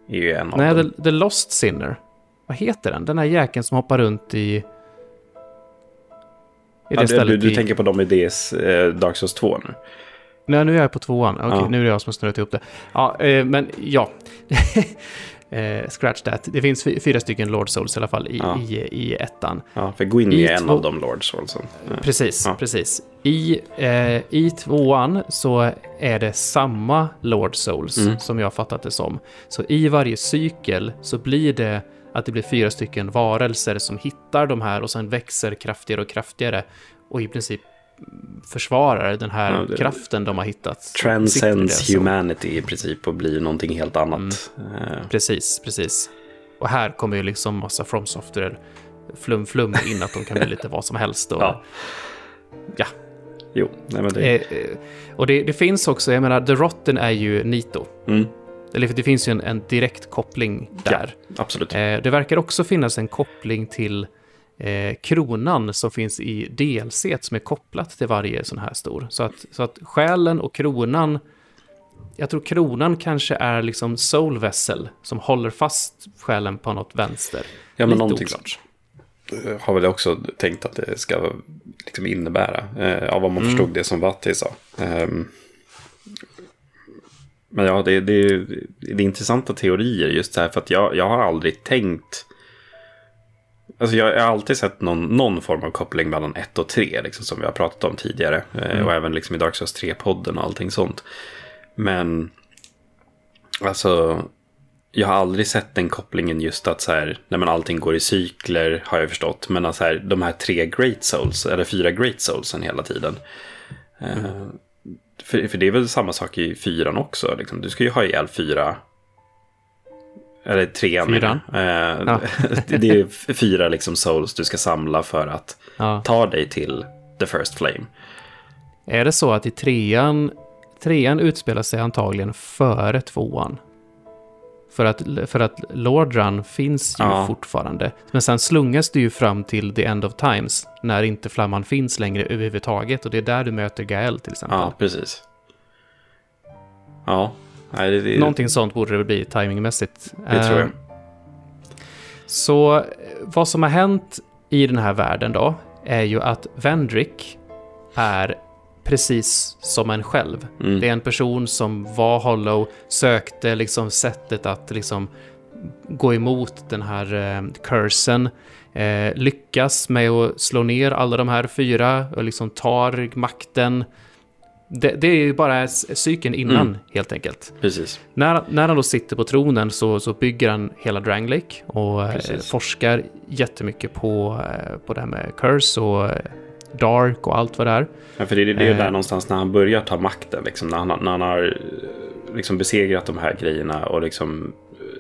Är ju en av Nej, dem. The, The Lost Sinner. Vad heter den? Den här jäkeln som hoppar runt i... I det ja, stället du, du i... tänker på dem i DS eh, Dark Souls 2 nu? Nej, nu är jag på tvåan. Okej, okay, ja. nu är det jag som har snurrat ihop det. Ja, eh, men ja. eh, scratch that. Det finns fyra stycken Lord Souls i alla fall i, ja. i, i ettan. Ja, för Gwyn är en av de Lord Soulsen. Ja. Precis, precis. I, eh, I tvåan så är det samma Lord Souls mm. som jag fattat det som. Så i varje cykel så blir det att det blir fyra stycken varelser som hittar de här och sen växer kraftigare och kraftigare och i princip försvarar den här ja, det, kraften de har hittat. Transcends humanity i princip och blir någonting helt annat. Mm. Uh. Precis, precis. Och här kommer ju liksom massa From Software flum-flum in att de kan bli lite vad som helst. Och, ja. ja. Jo, nej men det... Eh, eh, och det, det, finns också, jag menar, The Rotten är ju Nito. Mm. Eller det finns ju en, en direkt koppling där. Ja, absolut. Eh, det verkar också finnas en koppling till eh, kronan som finns i DLC som är kopplat till varje sån här stor. Så att, så att själen och kronan, jag tror kronan kanske är liksom soul vessel som håller fast själen på något vänster. Ja, men Lite någonting oklart. har väl också tänkt att det ska liksom innebära. Eh, av vad man mm. förstod det som Vatti sa. Eh, men ja, det, det, det är intressanta teorier just här. För att jag, jag har aldrig tänkt alltså jag har alltid sett någon, någon form av koppling mellan 1 och 3, liksom, som vi har pratat om tidigare. Eh, Mm. Och även liksom i Dark Souls 3-podden och allting sånt. Men, alltså, jag har aldrig sett den kopplingen just att så här, nej men allting går i cykler, har jag förstått. Men att så här, de här tre Great Souls, eller fyra Great Soulsen hela tiden. Eh, för, för det är väl samma sak i fyran också. Liksom. Du ska ju ha ihjäl fyra eller trean. Fyran? jag. Ja. Eh, det är fyra liksom souls du ska samla för att Ja. ta dig till the first flame. Är det så att i trean, trean utspelar sig antagligen före tvåan? För att, för att Lordran finns ju Ja. fortfarande. Men sen slungas du ju fram till the end of times, när inte flamman finns längre överhuvudtaget. Och det är där du möter Gael till exempel. Ja, precis. Ja, nej, det, det, Någonting sånt borde det bli timingmässigt. det tror jag. Eh, Så eh, vad som har hänt i den här världen då, är ju att Vendrick är precis som en själv. Mm. Det är en person som var hollow, sökte liksom sättet att liksom gå emot den här eh, cursen, eh, lyckas med att slå ner alla de här fyra och liksom tar makten. Det, det är ju bara cykeln innan, Mm. helt enkelt. Precis. När, när han då sitter på tronen så, så bygger han hela Drang Lake och eh, Precis. forskar jättemycket på, eh, på det här med curse och eh, dark och allt vad det är. Ja, för det, det är ju Eh. där någonstans när han börjar ta makten. Liksom, när, han, när han har eh, liksom besegrat de här grejerna och liksom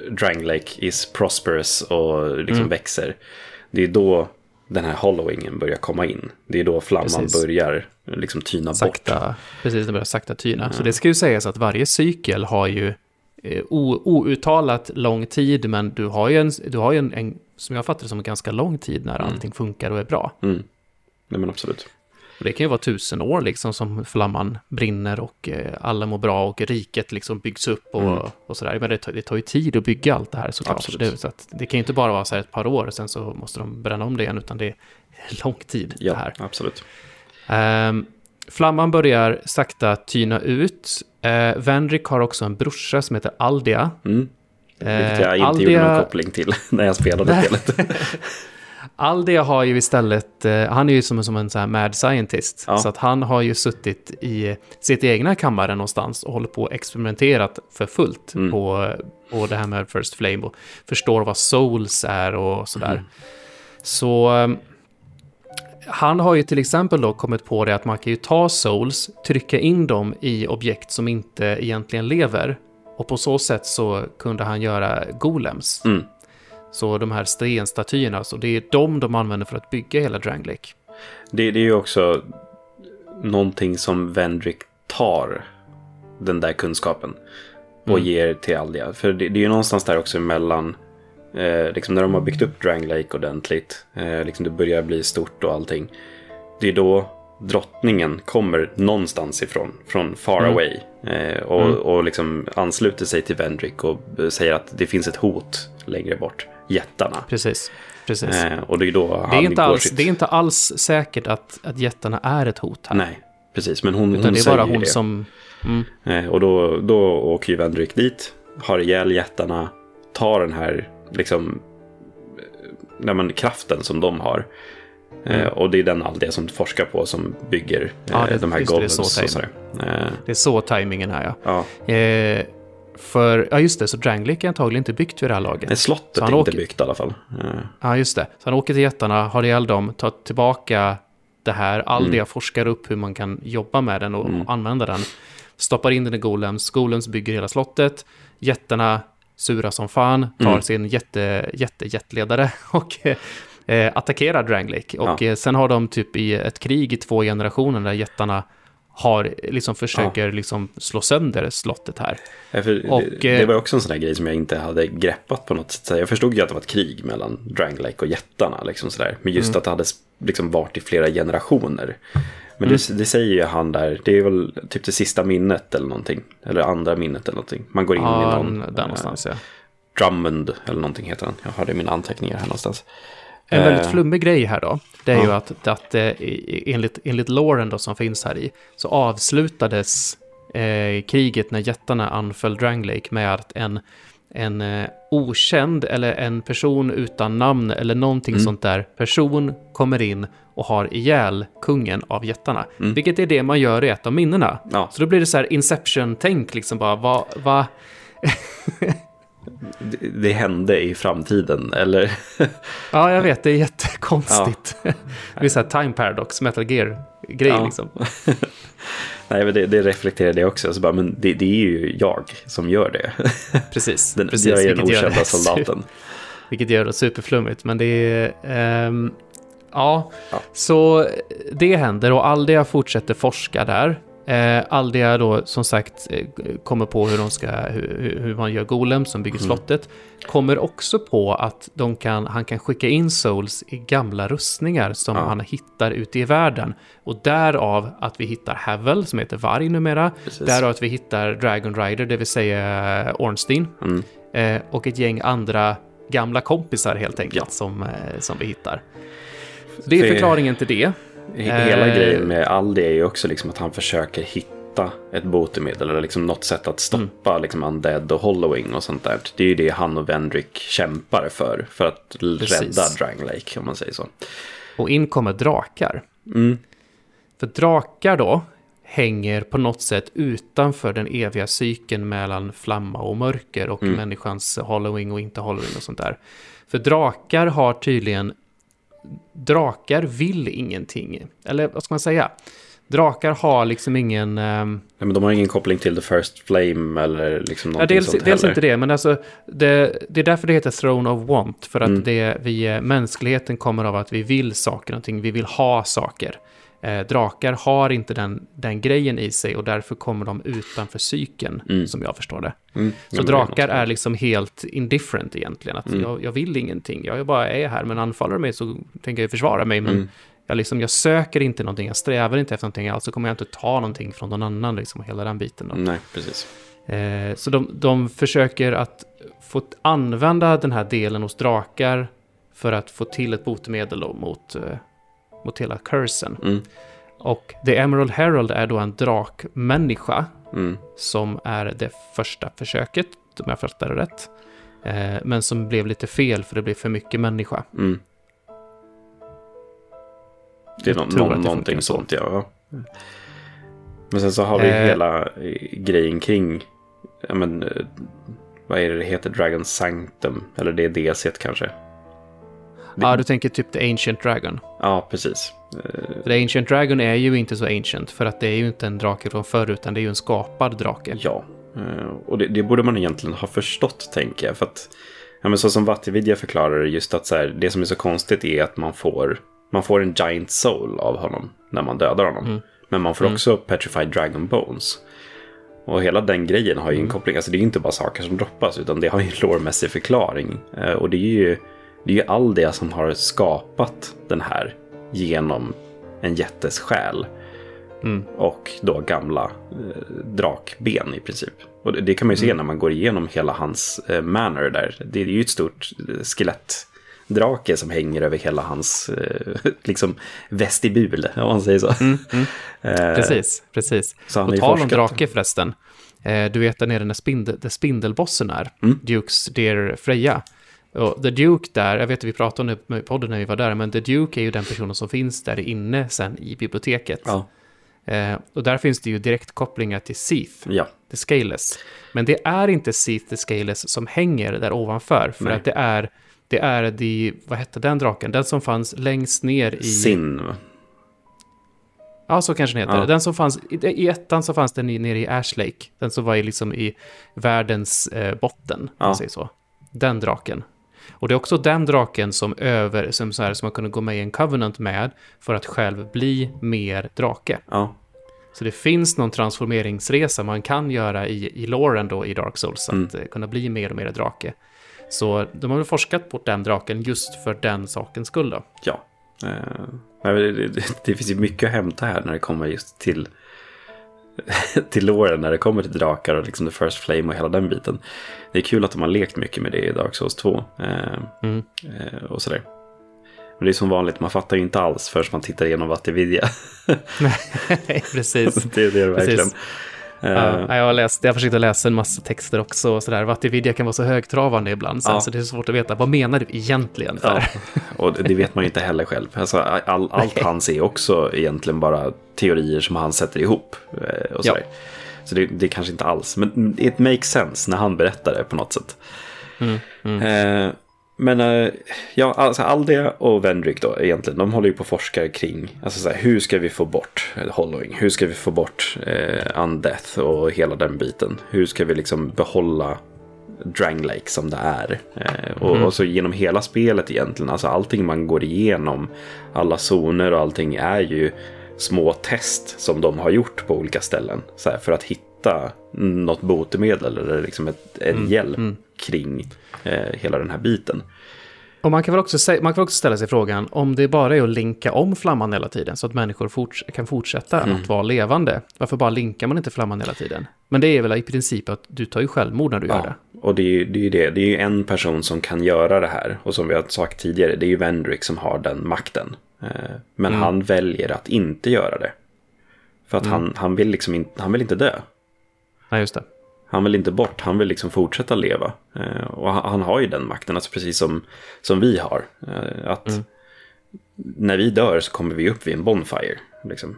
eh, Drang Lake is prosperous och liksom Mm. växer. Det är då den här hollowingen börjar komma in. Det är då flamman Precis. börjar liksom tyna bort. Sakta, precis, det börjar sakta tyna. Så det ska ju sägas att varje cykel har ju eh, o, outtalat lång tid, men du har ju, en, du har en, en, som jag fattar det som en ganska lång tid när allting funkar och är bra. Mm. Nej, men absolut. Och det kan ju vara tusen år liksom som flamman brinner och eh, alla mår bra och riket liksom byggs upp och, Mm. och sådär. Men det tar, det tar ju tid att bygga allt det här såklart. Det, så det kan ju inte bara vara så ett par år och sen så måste de bränna om det igen, utan det är lång tid Ja, det här. absolut. Ehm, flamman börjar sakta tyna ut. Uh, Vendrick har också en brorsa som heter Aldia. Mm. Vilket jag Eh, inte gjorde någon Aldia- koppling till när jag spelade spelet. Aldia har ju istället, eh, han är ju som, som en sån här mad scientist. Ja. Så att han har ju suttit i sitt egna kammare någonstans och håller på och experimenterat för fullt Mm. på, på det här med First Flame och förstår vad souls är och sådär. Mm. Så eh, han har ju till exempel då kommit på det att man kan ju ta souls, trycka in dem i objekt som inte egentligen lever. Och på så sätt så kunde han göra golems. Mm. Så de här stenstatyerna, så det är de de använder för att bygga hela Drangleic. Det, det är ju också någonting som Vendrick tar den där kunskapen och Mm. ger till Aldia. För det, det är ju någonstans där också emellan, eh, liksom när de har byggt upp Drang Lake ordentligt, eh, liksom det börjar bli stort och allting. Det är då drottningen kommer någonstans ifrån, från far Mm. away. Eh, och, Mm. och liksom ansluter sig till Vendrick och säger att det finns ett hot längre bort, jättarna. Precis. Precis. Eh, och det är då det, är inte alls, sitt... det är inte alls säkert att, att jättarna är ett hot här. Nej, precis. Men hon, Utan hon det är säger bara hon det. som... Mm, Eh, och då, då åker ju Vendrick dit, har ihjäl jättarna, tar den här liksom, eh, nej, men, kraften som de har. Eh, Mm. och det är den Aldia som forskar på som bygger eh, Ja, det- de här det. Eh, det är så tajmingen är, ja. ja. För, ja just det, så Drangleic är antagligen inte byggt vid det här laget. Nej, slottet är inte åker- byggt i alla fall. Eh, Ja, just det. Så han åker till jättarna, har ihjäl dem, tar tillbaka det här. Aldia forskar upp hur man kan jobba med den och Mm. använda den. Stoppar in den i Golems. Golems bygger hela slottet. Jättarna, sura som fan, tar Mm. sin jätte, jätte, jetledare och eh, attackerar Drangleic. Och Ja. eh, sen har de typ i ett krig i två generationer där jättarna har liksom försöker liksom slå sönder slottet här. Ja, Och, det, eh, det var också en sån här grej som jag inte hade greppat på något sätt. Jag förstod ju att det var ett krig mellan Drang Lake och jättarna. Liksom sådär. Men just Mm. att det hade liksom varit i flera generationer. Men Mm. det, det säger ju han där, det är väl typ det sista minnet eller någonting. Eller andra minnet eller någonting. Man går in Ja, i någon... där någonstans ja. eh, Drummond eller någonting heter han. Jag har det i mina anteckningar här någonstans. En väldigt Eh, flummig grej här då, det är ja. ju att, att eh, enligt, enligt loren då som finns här i, så avslutades eh, kriget när jättarna anföll Drang Lake med att en, en eh, okänd eller en person utan namn eller någonting Mm. sånt där person kommer in och har ihjäl kungen av jättarna. Mm. Vilket är det man gör i ett av minnena. Ja, Så då blir det så här Inception-tänk, liksom bara, vad, va, det, det hände i framtiden, eller? Ja, jag vet, det är jättekonstigt. det blir så här time paradox, metal gear-grej Ja. liksom. Nej, men det, det reflekterar det också. Så bara, men det, det är ju jag som gör det. Precis, Den, precis. jag är den okända soldaten. Vilket gör det superflummigt, men det är... ehm, ja, Ja. så det händer och Aldia fortsätter forska där. Eh, Aldia då som sagt eh, kommer på hur, de ska, hur, hur- man gör Golem som bygger Mm. slottet. Kommer också på att de kan, han kan skicka in Souls i gamla rustningar som Ja. han hittar ute i världen. Och därav att vi hittar Havel som heter Varg numera. Precis. Därav att vi hittar Dragon Rider, det vill säga Ornstein. Mm. Eh, och ett gäng andra gamla kompisar helt enkelt Ja. som, eh, som vi hittar. Så det är För- förklaringen till det. Hela Eh, grejen med Aldi är ju också liksom att han försöker hitta ett botemedel eller liksom något sätt att stoppa Mm. liksom undead och hollowing och sånt där. Det är ju det han och Vendrick kämpar för, för att Precis. rädda Dragon Lake om man säger så. Och in kommer drakar. Mm. För drakar då hänger på något sätt utanför den eviga cykeln mellan flamma och mörker och Mm. människans hollowing och inte hollowing och sånt där. För drakar har tydligen... Drakar vill ingenting. Eller vad ska man säga? Drakar har liksom ingen... ehm, Nej, men de har ingen koppling till The First Flame eller liksom Ja, någonting dels, sånt dels heller. inte det, men alltså det, det är därför det heter Throne of Want. För att Mm. det, vi, eh, mänskligheten kommer av att vi vill saker, någonting, vi vill ha saker. Eh, drakar har inte den, den grejen i sig och därför kommer de utanför cykeln, Mm. som jag förstår det. Mm. Så men drakar är liksom helt indifferent egentligen. Att Mm. jag, jag vill ingenting, jag bara är här, men anfaller mig så tänker jag försvara mig. Men Mm. jag, liksom, jag söker inte någonting, jag strävar inte efter någonting, alltså kommer jag inte ta någonting från någon annan, liksom, hela den biten. Då. Nej, precis. Eh, så de, de försöker att få använda den här delen hos drakar för att få till ett botemedel mot, eh, mot hela cursen. Mm. Och The Emerald Herald är då en drakmänniska Mm. som är det första försöket, om jag fattar det rätt. Eh, men som blev lite fel för det blev för mycket människa. Mm. Det är Jag nå- tror nå- att det någonting sånt, ja. Men sen så har vi Eh. hela eh, grejen kring, ja men, eh, vad är det det heter, Dragon Sanctum, eller det är DLC kanske. Ja, du tänker typ The Ancient Dragon. Ja, precis. Eh, The Ancient Dragon är ju inte så ancient, för att det är ju inte en drake från förr, utan det är ju en skapad drake. Ja, eh, och det, det borde man egentligen ha förstått, tänker jag. För att, ja, men så som Vattenvidya förklarar det, just att så här, det som är så konstigt är att man får, man får en giant soul av honom när man dödar honom. Mm. Men man får också petrified dragon bones. Och hela den grejen har ju en koppling, alltså det är ju inte bara saker som droppas, utan det har ju en lårmässig förklaring. Eh, Och det är ju, det är ju all det som har skapat den här genom en jättes själ Mm. och då gamla eh, drakben i princip. Och det, det kan man ju se när man går igenom hela hans eh, manor där. Det är ju ett stort eh, skelettdrake som hänger över hela hans eh, liksom vestibul, om man säger så. Eh, Precis, precis. Så han Och tal om drake förresten. Eh, du vet där nere när, spindel, där spindelbossen är, Mm. Dukes Dear Freja. Och The Duke där, jag vet att vi pratade om det i podden när vi var där, men The Duke är ju den personen som finns där inne sen i biblioteket. Ja, Eh, och där finns det ju direktkopplingar till Seath, ja, The Scaleless. Men det är inte Seath The Scaleless som hänger där ovanför, för Nej. att det är, det är de, vad hette den draken? Den som fanns längst ner i... sin. Ja, så kanske den heter. Ja. Den som fanns, i, ettan så fanns den nere i Ash Lake. Den som var i, liksom i världens eh, botten, om Ja. man säger så. Den draken. Och det är också den draken som, över, som, så här, som man kunde gå med i en covenant med för att själv bli mer drake. Ja, Så det finns någon transformeringsresa man kan göra i, i loren då i Dark Souls, att eh, kunna bli mer och mer drake. Så de har väl forskat på den draken just för den sakens skull då. ja. Eh, det finns ju mycket att hämta här när det kommer just till till låren när det kommer till drakar och liksom the first flame och hela den biten. Det är kul att de har lekt mycket med det i Dark Souls 2. Eh, Mm. eh, och sådär. Men det är som vanligt, man fattar ju inte alls förrän man tittar igenom Vattenvidya. Nej, precis. det är det verkligen. Ja, jag, har läst, jag har försökt att läsa en massa texter också. Och sådär. Vatividya kan vara så högtravande ibland, sen, Ja. så det är svårt att veta. Vad menar du egentligen? Ja, och det vet man ju inte heller själv. Alltså, all, allt han ser också egentligen bara teorier som han sätter ihop. eh, Och Ja. sådär. Så det, det kanske inte alls, men it makes sense när han berättar det på något sätt. Eh, men eh, ja, alltså Aldia och Vendrick då egentligen, de håller ju på och forskar kring alltså så här, hur ska vi få bort Hollowing, hur ska vi få bort eh, Undeath och hela den biten. Hur ska vi liksom behålla Dranglake som det är. Eh, och, och så genom hela spelet egentligen, alltså allting man går igenom, alla zoner och allting är ju små test som de har gjort på olika ställen. Så här, för att hitta något botemedel eller liksom ett, en hjälp kring eh, hela den här biten. Och man kan, väl också man kan också ställa sig frågan om det bara är att linka om flamman hela tiden så att människor forts kan fortsätta Mm. att vara levande. Varför bara linkar man inte flamman hela tiden? Men det är väl i princip att du tar ju självmord när du gör det. Ja, och det är, ju, det är ju det. Det är ju en person som kan göra det här. Och som vi har sagt tidigare, det är ju Vendrick som har den makten. Eh, Men han väljer att inte göra det. För att han, han, vill liksom in, han vill inte dö. Nej, just det. Han vill inte bort, han vill liksom fortsätta leva. Eh, och han, han har ju den makten, alltså precis som, som vi har. Eh, att när vi dör så kommer vi upp vid en bonfire. Liksom.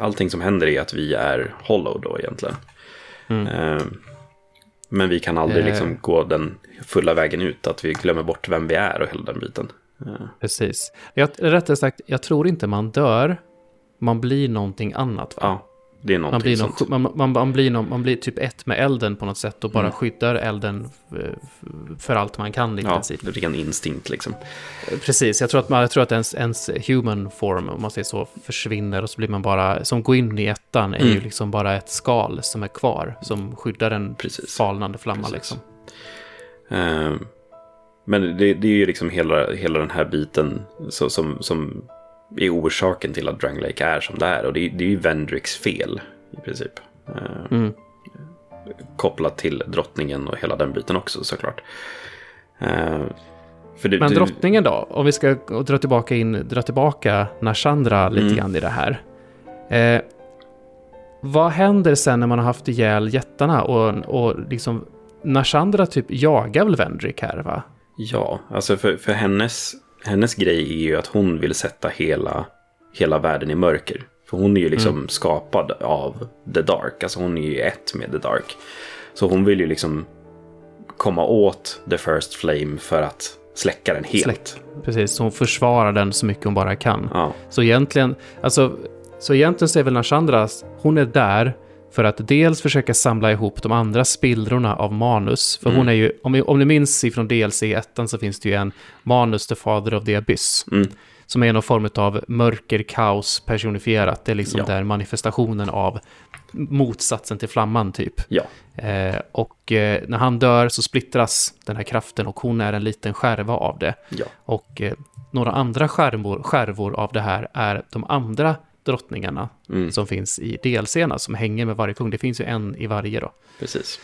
Allting som händer är att vi är hollow då egentligen. Eh, men vi kan aldrig Eh. liksom gå den fulla vägen ut, att vi glömmer bort vem vi är och hela den biten. Eh, Precis. Jag, rättare sagt, jag tror inte man dör. Man blir någonting annat, va? ja, det är Man blir, någon, man, man, man, blir någon, man blir typ ett med elden på något sätt och bara skyddar elden eh, för allt man kan i Ja, princip. ren instinkt liksom. Precis, jag tror att, man, jag tror att ens, ens human form, om man säger så, försvinner och så blir man bara, som går in i ettan, är ju liksom bara ett skal som är kvar, som skyddar en Precis. falnande flamma Precis. liksom. Eh, Men det, det är ju liksom hela, hela den här biten så, som, som är orsaken till att Dranglake är som det är. Och det, är- det är ju Vendricks fel i princip. Eh, Mm. Kopplat till drottningen och hela den biten också såklart. Eh, det, Men drottningen då, om vi ska dra tillbaka in, dra tillbaka Nashandra lite Mm. grann i det här. Eh, vad händer sen när man har haft ihjäl jättarna och, och liksom Nashandra typ jagar väl Vendrick här va? Ja, alltså för, för hennes, hennes grej är ju att hon vill sätta hela, hela världen i mörker. För hon är ju liksom Mm. skapad av The Dark, alltså hon är ju ett med The Dark. Så hon vill ju liksom komma åt The First Flame för att släcka den helt. Släck. Precis, så hon försvarar den så mycket hon bara kan. Ja, Så egentligen, alltså, så egentligen så är väl Nashandras, hon är där för att dels försöka samla ihop de andra spillrorna av manus. För hon är ju, om, om ni minns ifrån DLC 1 så finns det ju en manus The Father of the Abyss. Mm. Som är någon form av mörker, kaos personifierat. Det är liksom Ja. där manifestationen av motsatsen till flamman typ. ja, Eh, och eh, när han dör så splittras den här kraften och hon är en liten skärva av det. ja. Och eh, några andra skärvor, skärvor av det här är de andra drottningarna Mm. som finns i DLCerna som hänger med varje kung. Det finns ju en i varje då. precis.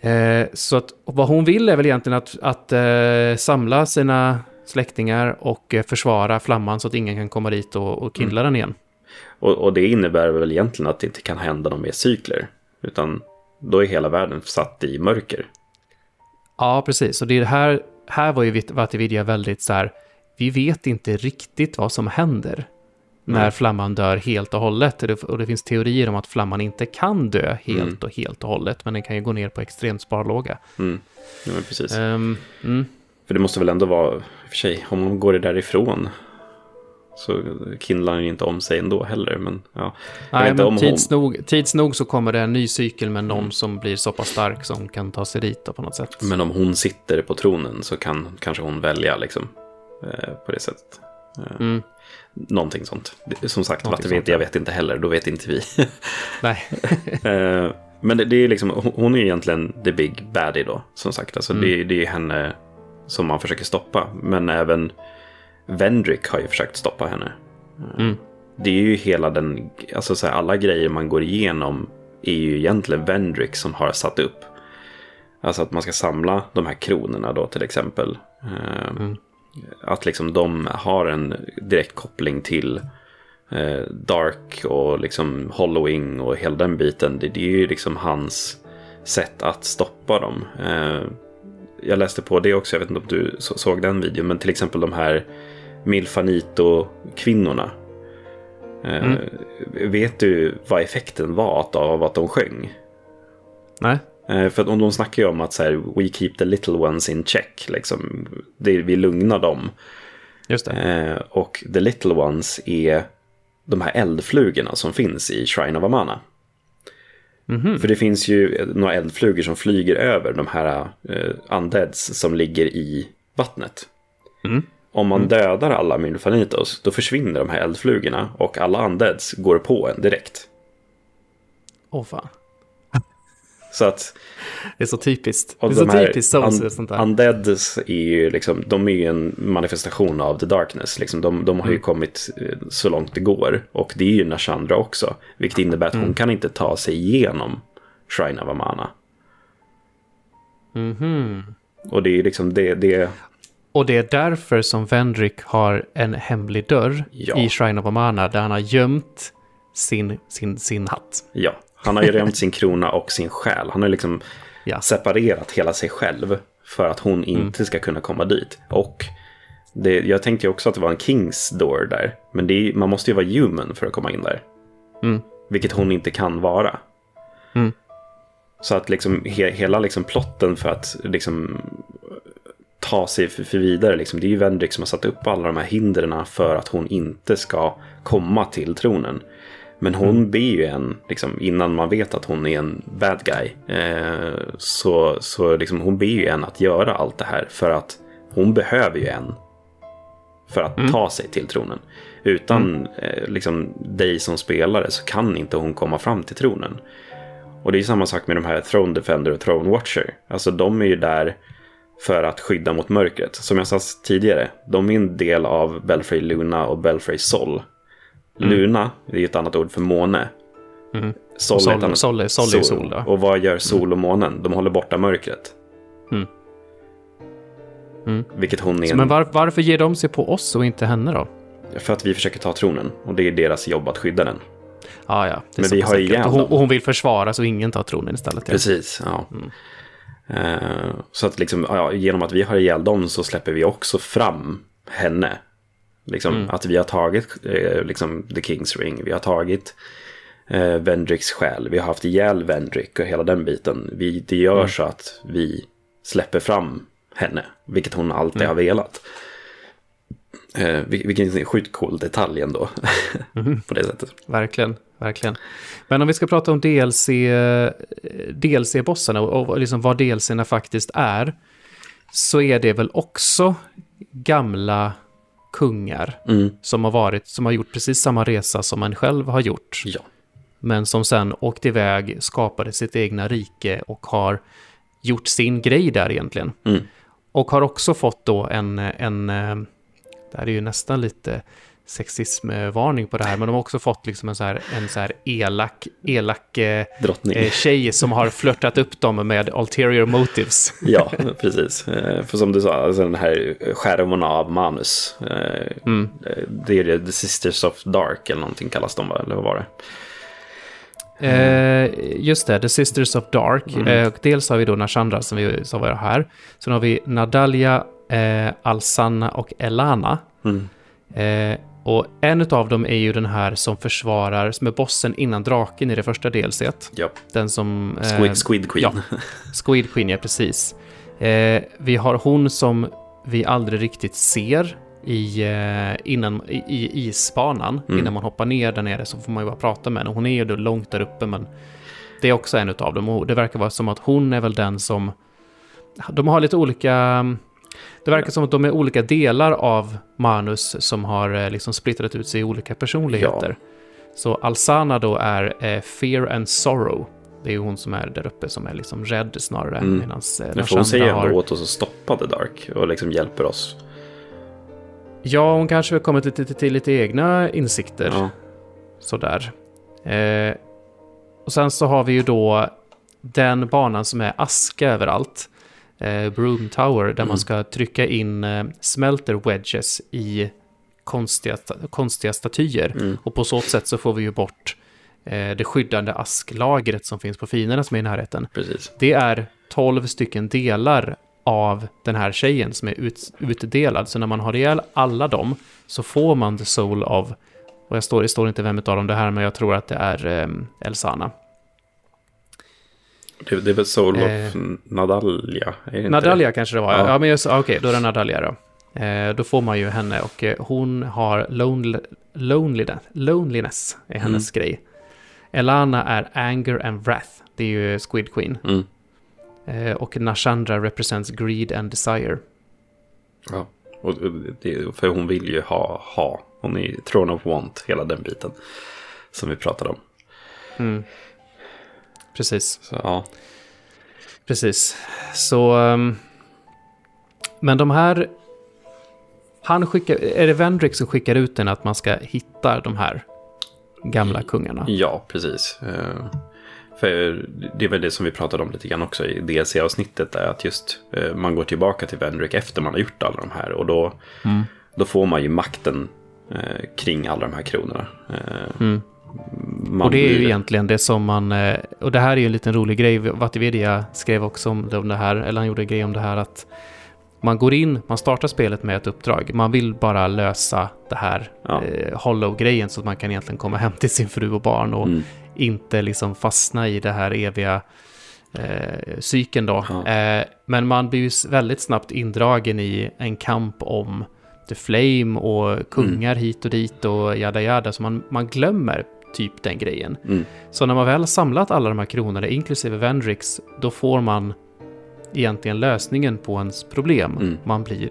Eh, så att vad hon vill är väl egentligen att, att eh, samla sina släktingar och eh, försvara flamman så att ingen kan komma dit och, och kindla den igen. Och, och det innebär väl egentligen att det inte kan hända någon mer cykler. Utan då är hela världen satt i mörker. Ja, precis. Och det är det här, här var ju Vatividya väldigt så här, vi vet inte riktigt vad som händer när Nej. flamman dör helt och hållet. Och det, finns teorier om att flamman inte kan dö helt Mm. och helt och hållet, men den kan ju gå ner på extremt sparlåga. Mm. Ja, precis. Mm. För det måste väl ändå vara, för sig, om man går därifrån så kindlar ju inte om sig ändå heller. Men ja, Nej, men tids, nog, tids nog så kommer det en ny cykel med någon Mm. som blir så pass stark som kan ta sig dit på något sätt. men om hon sitter på tronen så kan kanske hon välja liksom eh, på det sättet. Eh, Mm. Någonting sånt. Det- Som sagt, Någonting vad vet, sånt, jag vet inte heller, då vet inte vi. Nej, Eh, Men det, det är liksom, hon- hon är egentligen the big baddie då, som sagt. Alltså Mm. det, det är henne som man försöker stoppa. Men även Vendrick har ju försökt stoppa henne. Eh, Mm. Det är ju hela den, alltså så här, alla grejer man går igenom är ju egentligen Vendrick som har satt upp. Alltså att man ska samla de här kronorna då till exempel. Eh, Mm. Att liksom de har en direkt koppling till eh, Dark och liksom Hollowing och hela den biten. Det, det är ju liksom hans sätt att stoppa dem. Eh, jag läste på det också, jag vet inte om du såg den videon, men till exempel de här Milfanito-kvinnorna. Eh, mm. Vet du vad effekten var av att de sjöng? Nej. Eh, för att de snackar ju om att så här, we keep the little ones in check. Liksom. Det, vi lugnar dem. Just det. Eh, och the little ones är de här eldflugorna som finns i Shrine of Amana. Mm -hmm. För det finns ju några eldflugor som flyger över de här uh, undeads som ligger i vattnet. Mm. Om man mm. dödar alla Mylfanitos då försvinner de här eldflugorna och alla undeads går på en direkt. Åh oh, fan. Så att... Det är så typiskt. Det är så de typiskt Souls un, sånt där. Undeads är ju liksom, de är ju en manifestation av the darkness. Liksom, de, de har ju mm. kommit eh, så långt det går. Och det är ju Nashandra också. Vilket innebär att mm. hon kan inte ta sig igenom Shrine of Amana. Mm -hmm. Och det är liksom det, det... Och det är därför som Vendrick har en hemlig dörr ja. i Shrine of Amana där han har gömt sin, sin, sin hatt. Ja, han har ju römt sin krona och sin själ. Han har liksom ja. separerat hela sig själv för att hon mm. inte mm. ska kunna komma dit. Och det, jag tänkte ju också att det var en Kings door där. Men är, man måste ju vara human för att komma in där. Mm. Vilket hon inte kan vara. Mm. Så att liksom he, hela liksom plotten för att liksom ta sig för, för vidare. Liksom, det är ju Vendrick som har satt upp alla de här hindren för att hon inte ska komma till tronen. Men hon mm. blir ju en, liksom, innan man vet att hon är en bad guy, eh, så, så liksom, hon ber ju en att göra allt det här för att hon behöver ju en för att mm. ta sig till tronen. Utan mm. eh, liksom, dig som spelare så kan inte hon komma fram till tronen. Och det är samma sak med de här Throne Defender och Throne Watcher. Alltså de är ju där för att skydda mot mörkret. Som jag sa tidigare, de är en del av Belfry Luna och Belfry Sol. Mm. Luna är ju ett annat ord för måne. Mm. Sol, sol, annat, sol, är, sol, sol, sol då. Och vad gör sol och månen? De håller borta mörkret. Mm. Mm. Vilket hon är. Så, men var, varför ger de sig på oss och inte henne då? För att vi försöker ta tronen. Och det är deras jobb att skydda den. Ah, ja, Men vi har ihjäl och hon, och hon vill försvara så ingen tar tronen istället. Ja. Precis, ja. Mm. Uh, så att liksom, ja, genom att vi har ihjäl dem så släpper vi också fram henne. Liksom, mm. Att vi har tagit eh, liksom, The King's Ring, vi har tagit eh, Vendricks själ, vi har haft ihjäl Vendrick och hela den biten. Vi, det gör mm. så att vi släpper fram henne, vilket hon alltid mm. har velat. Eh, vilken sjukt cool detalj ändå. Mm. på det sättet. Verkligen, verkligen. Men om vi ska prata om DLC, DLC-bossarna och, och liksom vad DLCerna faktiskt är. Så är det väl också gamla kungar mm. som har varit, som har gjort precis samma resa som man själv har gjort. Ja. Men som sen åkte iväg, skapade sitt egna rike och har gjort sin grej där egentligen. Mm. Och har också fått då en, en, eh, det här är ju nästan lite sexismvarning på det här, men de har också fått liksom en så här, en så här elak, elak eh, eh, tjej som har flörtat upp dem med ulterior motives. ja, precis. Eh, för som du sa, alltså den här skärvorna av manus. Eh, mm. Det är det, The Sisters of Dark eller någonting kallas de, eller vad var det? Mm. just det, The Sisters of Dark. Mm. dels har vi då Nashandra som vi sa var här. Sen har vi Nadalia, Alsanna och Elana. Mm. Och en av dem är ju den här som försvarar, som är bossen innan draken i det första delset. Ja. Den som... Eh, Squid, Squid Queen. Ja, Squid Queen, ja precis. Eh, vi har hon som vi aldrig riktigt ser i, eh, innan, i, i isbanan. Mm. Innan man hoppar ner där nere så får man ju bara prata med henne. Hon är ju då långt där uppe men det är också en av dem. Och det verkar vara som att hon är väl den som... De har lite olika det verkar som att de är olika delar av manus som har eh, liksom splittrat ut sig i olika personligheter. Ja. Så Alsana då är eh, Fear and Sorrow. Det är ju hon som är där uppe som är liksom rädd snarare. Mm. Medan eh, hon säger ändå har... åt oss att stoppa The Dark och liksom hjälper oss. Ja, hon kanske har kommit lite till lite egna insikter. Ja. Sådär. Eh, och sen så har vi ju då den banan som är aska överallt eh, Broom Tower där mm. man ska trycka in eh, smelter wedges i konstiga, konstiga statyer. Mm. Och på så sätt så får vi ju bort eh, det skyddande asklagret som finns på finerna som är i närheten. Precis. Det är 12 stycken delar av den här tjejen som är ut, utdelad. Så när man har ihjäl alla dem så får man the soul av, och jag står, det står inte vem av dem det här, men jag tror att det är eh, Elsana. Det, det är väl Soul of Eh. Det inte Nadalia kanske det var, ja. Ja. men just, okej, då är det Nadalia då. Eh, då får man ju henne och eh, hon har lonely, loneliness, loneliness är hennes grej. Elana är anger and wrath, det är ju Squid Queen. det? Mm. Eh, och Nashandra represents greed and desire. Ja. Och det, för hon vill ju ha, ha. Hon är Throne of Want, hela den biten. Som vi pratade om. Mm. Precis, Så ja. precis. Så... ehm, men de här... Han skickar... Är det Vendrick som skickar ut den att man ska hitta de här gamla kungarna? Ja, precis. Eh, För det är väl det som vi pratade om lite grann också i DLC-avsnittet. Är att just eh, man går tillbaka till Vendrick efter man har gjort alla de här. Och då, Mm. då får man ju makten eh, kring alla de här kronorna. Mm. Och det är ju egentligen det som man... eh, Och det här är ju en liten rolig grej. Vativedia skrev också om det- om det här, eller han gjorde en grej om det här att man går in, man startar spelet med ett uppdrag. Man vill bara lösa det här Ja. eh, hollow-grejen så att man kan egentligen komma hem till sin fru och barn och Mm. inte liksom fastna i det här eviga eh, cykeln då. Ja. Eh, men man blir ju väldigt snabbt indragen i en kamp om The Flame och kungar Mm. hit och dit och jada jada. Så man, man glömmer typ den grejen. Mm. Så när man väl har samlat alla de här kronorna, inklusive Vendrix, då får man egentligen lösningen på ens problem. Mm. Man blir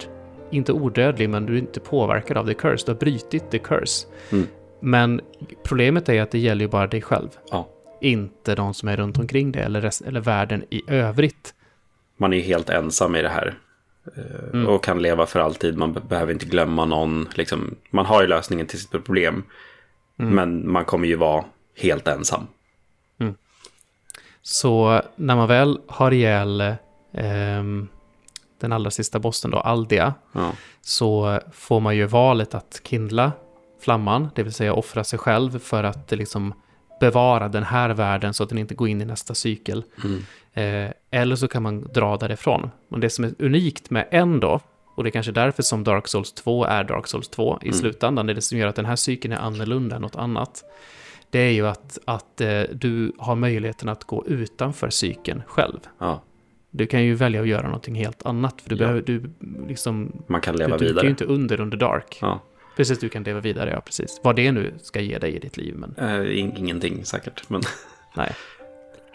inte odödlig, men du är inte påverkad av the curse. Du har brutit the curse. Mm. Men problemet är att det gäller ju bara dig själv. Ja. Inte de som är runt omkring dig eller, rest, eller världen i övrigt. Man är helt ensam i det här. Eh, Mm. Och kan leva för alltid. Man be- behöver inte glömma någon. Liksom, man har ju lösningen till sitt problem. Mm. Men man kommer ju vara helt ensam. Så när man väl har ihjäl ehm, den allra sista bossen då, Aldia, Ja. så får man ju valet att kindla flamman, det vill säga offra sig själv för att eh, liksom bevara den här världen så att den inte går in i nästa cykel. Mm. Eh, eller så kan man dra därifrån. Men det som är unikt med en då, och det är kanske därför som Dark Souls 2 är Dark Souls 2 i Mm. slutändan, det är det som gör att den här cykeln är annorlunda än något annat. Det är ju att, att eh, du har möjligheten att gå utanför cykeln själv. Ja. Du kan ju välja att göra någonting helt annat, för du Ja. behöver, du liksom, Man kan du, leva du kan vidare. ju inte under under dark. Ja. Precis, du kan leva vidare, ja precis. Vad det nu ska ge dig i ditt liv, men in- ingenting säkert. Men nej.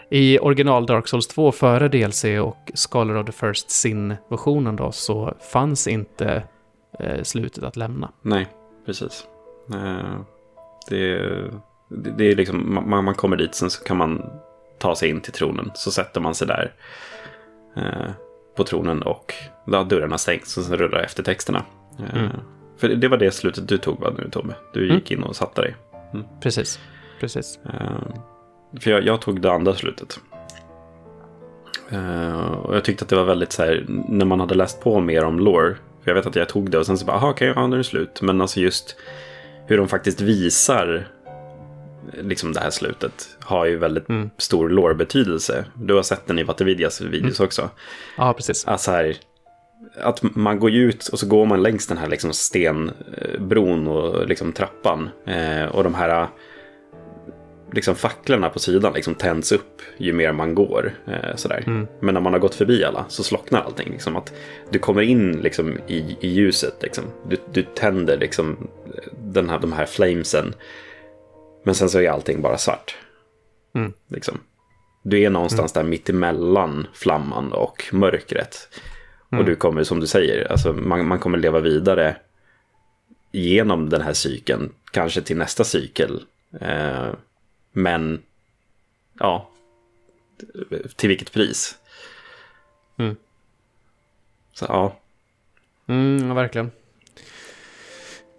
I original Dark Souls 2 före DLC och Scholar of the First Sin-versionen då så fanns inte eh, slutet att lämna. nej, precis. Eh, det, det, det är liksom, man, man kommer dit, sen så kan man ta sig in till tronen. Så sätter man sig där eh, på tronen och ja, dörrarna stängs och sen rullar eftertexterna. Eh, Mm. För det, det var det slutet du tog va, nu Tobbe? Du Mm. gick in och satte dig. Precis, precis. För jag, jag tog det andra slutet. Eh, och jag tyckte att det var väldigt så här, när man hade läst på mer om lore. För jag vet att jag tog det och sen så bara, aha, okej, ja, nu är det slut. Men alltså just hur de faktiskt visar liksom det här slutet har ju väldigt Mm. stor lore-betydelse. Du har sett den i Vattenvidias videos också. Ja, precis. Alltså här, att man går ut och så går man längs den här liksom stenbron och liksom trappan. Eh, och de här liksom facklorna på sidan liksom tänds upp ju mer man går. Eh, sådär. Mm. Men när man har gått förbi alla så slocknar allting. Liksom, att du kommer in liksom, i, i ljuset. Liksom. Du, du tänder liksom, den här, de här flamesen. Men sen så är allting bara svart. Mm. Liksom. Du är någonstans där mittemellan flamman och mörkret. Och Mm. du kommer, som du säger, alltså man, man kommer leva vidare genom den här cykeln, kanske till nästa cykel. Eh, men, ja, till vilket pris? Mm. Så ja, Mm, ja, verkligen.